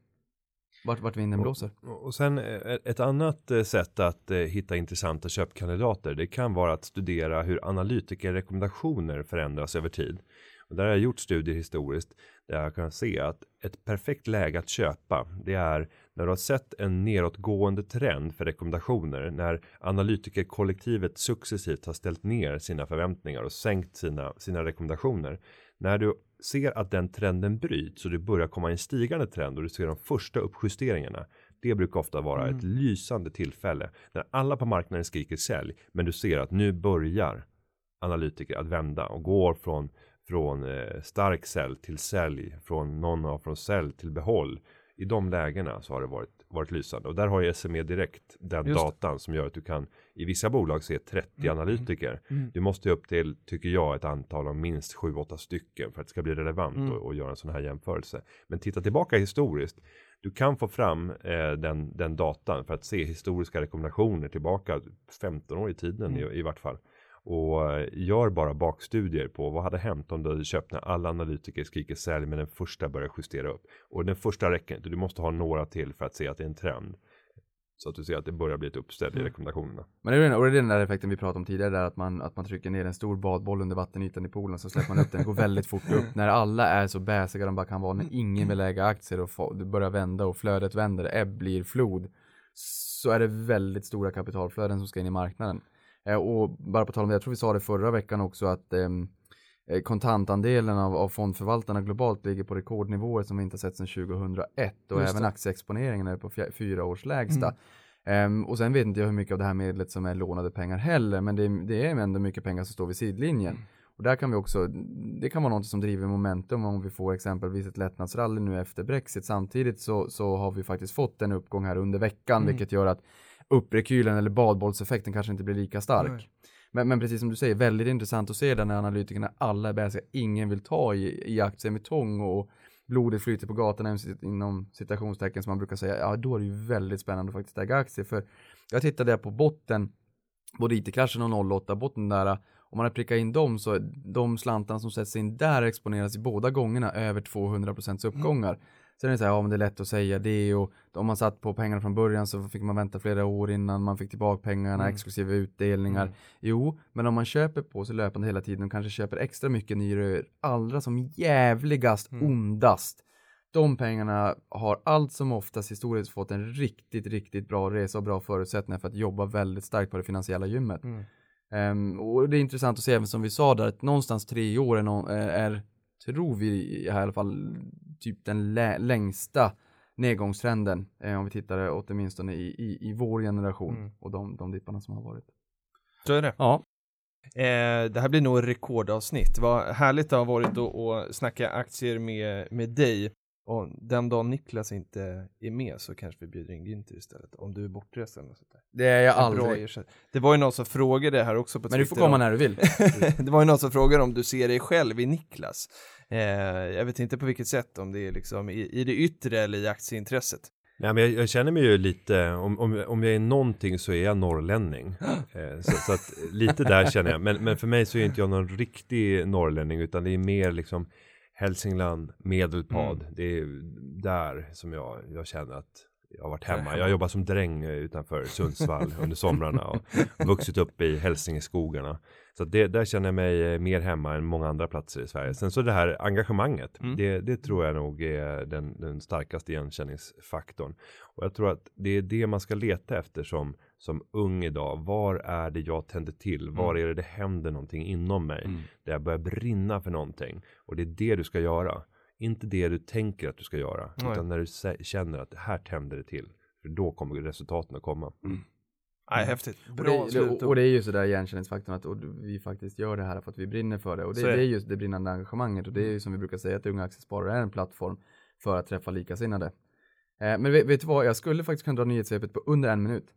Vart, vart vinden blåser. Och, och sen eh, ett annat eh, sätt att eh, hitta intressanta köpkandidater. Det kan vara att studera hur analytikerrekommendationer förändras över tid. Och där har jag gjort studier historiskt där jag kan se att ett perfekt läge att köpa det är när du har sett en nedåtgående trend för rekommendationer när analytikerkollektivet successivt har ställt ner sina förväntningar och sänkt sina, sina rekommendationer. När du ser att den trenden bryts och du börjar komma i en stigande trend och du ser de första uppjusteringarna. Det brukar ofta vara mm. ett lysande tillfälle när alla på marknaden skriker sälj, men du ser att nu börjar analytiker att vända och går från från eh, stark sälj till sälj, från någon av från sälj till behåll. I de lägena så har det varit, varit lysande och där har ju SME direkt den Just datan det. som gör att du kan i vissa bolag se 30 mm. analytiker. Mm. Du måste upp till, tycker jag, ett antal av minst 7-8 stycken för att det ska bli relevant mm. och, och göra en sån här jämförelse. Men titta tillbaka historiskt. Du kan få fram eh, den, den datan för att se historiska rekommendationer tillbaka 15 år i tiden mm. i, i vart fall och gör bara bakstudier på vad hade hänt om du hade köpt när alla analytiker skriker sälj men den första börjar justera upp. Och den första räcker inte, du måste ha några till för att se att det är en trend. Så att du ser att det börjar bli ett uppställ i mm. rekommendationerna. Men det är, den, och det är den där effekten vi pratade om tidigare där att man, att man trycker ner en stor badboll under vattenytan i poolen så släpper man upp den, det går väldigt fort upp. När alla är så bäsiga de bara kan vara, när ingen vill äga aktier och få, det börjar vända och flödet vänder, ebb blir flod. Så är det väldigt stora kapitalflöden som ska in i marknaden. Eh, och bara på tal om det, jag tror vi sa det förra veckan också att ehm, eh, kontantandelen av, av fondförvaltarna globalt ligger på rekordnivåer som vi inte sett sedan 2001 och även aktieexponeringen är på fyra års lägsta. Mm. Um, och sen vet inte jag hur mycket av det här medlet som är lånade pengar heller, men det, det är ändå mycket pengar som står vid sidlinjen. Mm. Och där kan vi också, det kan vara något som driver momentum om vi får exempelvis ett lättnadsrally nu efter Brexit. Samtidigt så, så har vi faktiskt fått en uppgång här under veckan, Mm. vilket gör att upprekylen eller badbollseffekten kanske inte blir lika stark. Nej. Men, men precis som du säger, väldigt intressant att se där när analytikerna alla är bäsiga, ingen vill ta i, i aktier med tång och blodet flyter på gatorna inom citationstecken som man brukar säga, ja då är det ju väldigt spännande att faktiskt äga aktier. För jag tittade på botten, både IT-kraschen och 08 botten där, om man har prickat in dem så de slantarna som sätts in där exponeras i båda gångerna över 200% uppgångar. Sen är det så här, ja men det är lätt att säga det och om man satt på pengarna från början så fick man vänta flera år innan man fick tillbaka pengarna, Mm. exklusive utdelningar. Mm. Jo, men om man köper på sig löpande hela tiden och kanske köper extra mycket nyrör, allra som jävligast, Mm. ondast. De pengarna har allt som oftast historiskt fått en riktigt, riktigt bra resa och bra förutsättningar för att jobba väldigt starkt på det finansiella gymmet. Mm. Ehm, och det är intressant att se, även som vi sa där, att någonstans tre år är, är, är tror vi i alla fall, typ den lä- längsta nedgångstrenden, eh, om vi tittar åtminstone i, i, i vår generation Mm. och de, de dipparna som har varit. Så är det. Ja, Eh, det här blir nog rekordavsnitt. Vad härligt det har varit att, att snacka aktier med, med dig. Och den dagen Niklas inte är med så kanske vi bjuder in Günther istället. Om du är bortrest eller något sånt där. det är jag En bra aldrig. Det var ju någon som frågade här också på Men du får Twitter komma om- när du vill. det var ju någon som frågade om du ser dig själv i Niklas. Eh, jag vet inte på vilket sätt, om det är liksom i, i det yttre eller i aktieintresset. Nej, men jag, jag känner mig ju lite, om, om, om jag är någonting så är jag norrlänning. Eh, så, så att lite där känner jag, men, men för mig så är inte jag någon riktig norrlänning utan det är mer liksom Hälsingland, Medelpad. Det är där som jag, jag känner att jag har varit hemma. Jag jobbar som dräng utanför Sundsvall under somrarna och vuxit upp i Hälsingeskogarna. Så det, där känner jag mig eh, mer hemma än många andra platser i Sverige. Sen så det här engagemanget, Mm. det, det tror jag nog är den, den starkaste igenkänningsfaktorn. Och jag tror att det är det man ska leta efter som, som ung idag. Var är det jag tänder till? Var är det det händer någonting inom mig? Mm. Där jag börjar brinna för någonting. Och det är det du ska göra. Inte det du tänker att du ska göra. Nej. Utan när du känner att här tänder det till. För då kommer resultaten att komma. Nej, häftigt. Och Bra det, och, slutord. och det är ju sådär igenkänningsfaktorn att och vi faktiskt gör det här för att vi brinner för det. Och det, det det. är just det brinnande engagemanget och det är ju som vi brukar säga att Unga Aktiesparare är en plattform för att träffa likasinnade. Eh, men vet, vet du vad, jag skulle faktiskt kunna dra nyhetssvepet på under en minut.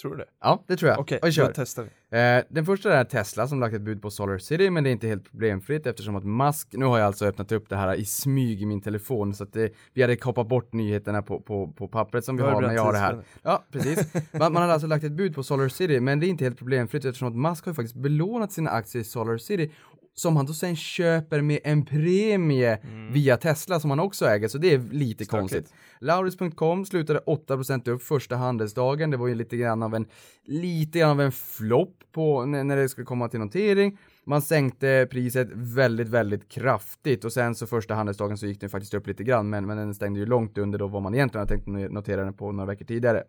Tror du det? Ja, det tror jag. Okej, vi då testar vi. Eh, den första är Tesla som lagt ett bud på Solar City, men det är inte helt problemfritt eftersom att Musk, nu har jag alltså öppnat upp det här i smyg i min telefon så att det, vi hade kapat bort nyheterna på, på, på pappret som vi har när jag har det här. Ja, precis. Man, man hade alltså lagt ett bud på Solar City, men det är inte helt problemfritt eftersom att Musk har ju faktiskt belånat sina aktier i Solar City som han då sen köper med en premie via Tesla som han också äger, så det är lite Stökigt. konstigt. Lauris.com slutade 8% upp första handelsdagen. Det var ju lite grann av en, lite grann av en flopp på när, när det skulle komma till notering. Man sänkte priset väldigt, väldigt kraftigt och sen så första handelsdagen så gick den faktiskt upp lite grann, men, men den stängde ju långt under då vad man egentligen hade tänkt notera den på några veckor tidigare.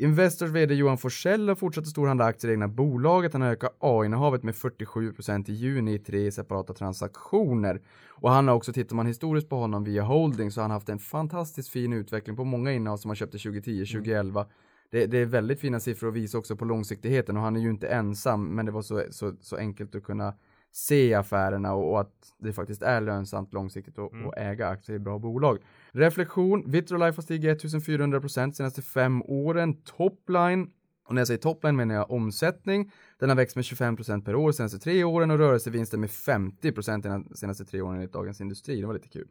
Investors vd Johan Forsell har fortsatt att storhandla aktier i egna bolaget. Han har ökat A-innehavet med 47% i juni i tre separata transaktioner. Och han har också, tittar man historiskt på honom via holding, så har han haft en fantastiskt fin utveckling på många innehav som han köpte 2010, 2011. Det, det är väldigt fina siffror att visa också på långsiktigheten och han är ju inte ensam, men det var så, så, så enkelt att kunna se affärerna och, och att det faktiskt är lönsamt långsiktigt att att äga aktier i bra bolag. Reflektion, Vitrolife har stigit 1400% senaste fem åren. Topline, och när jag säger topline menar jag omsättning. Den har växt med 25% per år senaste tre åren och rörelsevinsten med 50% de senaste tre åren enligt Dagens Industri. Det var lite kul.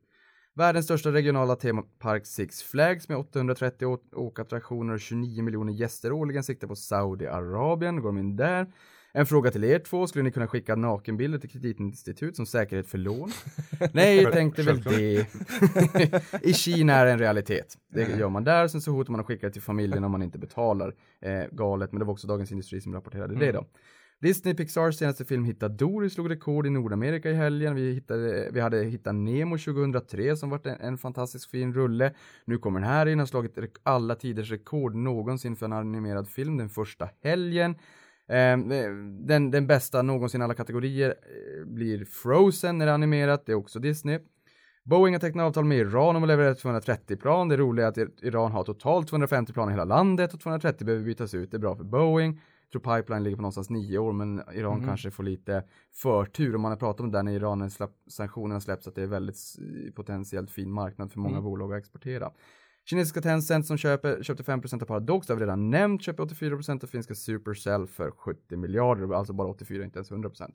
Världens största regionala temapark Six Flags med 830 å- åkattraktioner och 29 miljoner gäster årligen siktar på Saudiarabien. Går de in där? En fråga till er två. Skulle ni kunna skicka nakenbilder till kreditinstitut som säkerhet för lån? Nej, tänkte väl det. I Kina är det en realitet. Det gör man där, sen så hotar man att skicka det till familjen om man inte betalar. Eh, galet, men det var också Dagens Industri som rapporterade det då. Disney Pixars senaste film Hitta Dory slog rekord i Nordamerika i helgen. Vi, hittade, vi hade Hitta Nemo 2003 som varit en, en fantastisk fin rulle. Nu kommer den här in, har slagit alla tiders rekord någonsin för en animerad film den första helgen. Eh, den, den bästa någonsin i alla kategorier eh, blir Frozen när det är animerat, det är också Disney. Boeing har tecknat avtal med Iran om att leverera 230 plan. Det roliga är att Iran har totalt 250 plan i hela landet och 230 behöver bytas ut. Det är bra för Boeing. Jag tror pipeline ligger på någonstans nio år, men Iran Mhm. kanske får lite förtur. Och man har pratat om det där när Iran släpp, sanktionerna släpps, att det är väldigt potentiellt fin marknad för många Mm. bolag att exportera. Kinesiska Tencent som köper, köpte 5% av Paradox, det har vi redan nämnt, köper 84% av finska Supercell för 70 miljarder, alltså bara 84, inte ens 100%.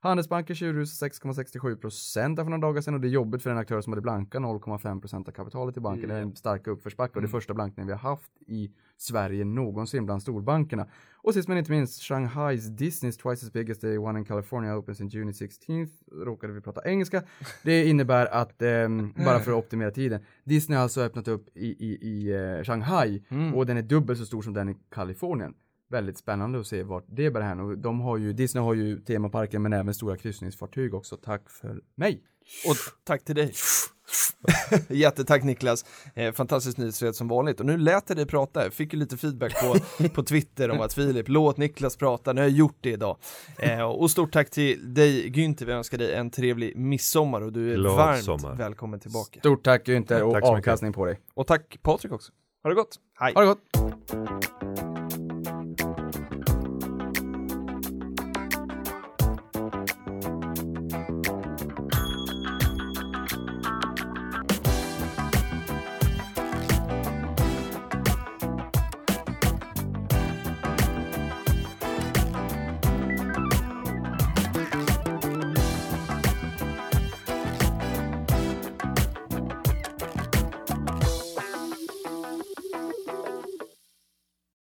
Handelsbanken ut 6,67% för några dagar sedan och det är jobbigt för en aktör som hade blanka 0,5% av kapitalet i banken. Det är en stark uppförsbacke och det är första blankningen vi har haft i Sverige någonsin bland storbankerna. Och sist men inte minst, Shanghais Disney's twice as big as the one in California opens in June 16th. Råkade vi prata engelska. Det innebär att, ehm, bara för att optimera tiden, Disney har alltså öppnat upp i, i, i eh, Shanghai Mm. och den är dubbelt så stor som den i Kalifornien. Väldigt spännande att se vart det bär hän och de har ju, Disney har ju temaparken men även stora kryssningsfartyg också. Tack för mig! Och tack till dig. Jättetack Niklas. Eh, fantastiskt nyhetsred som vanligt. Och nu lät jag dig prata. Jag fick ju lite feedback på, på Twitter om att Filip, låt Niklas prata. Nu har jag gjort det idag. Eh, och stort tack till dig Günther. Vi önskar dig en trevlig midsommar och du är Glad varmt sommar. välkommen tillbaka. Stort tack Günther och Tack så mycket. avkastning på dig. Och tack Patrik också. Ha det gott. Hej. Ha det gott!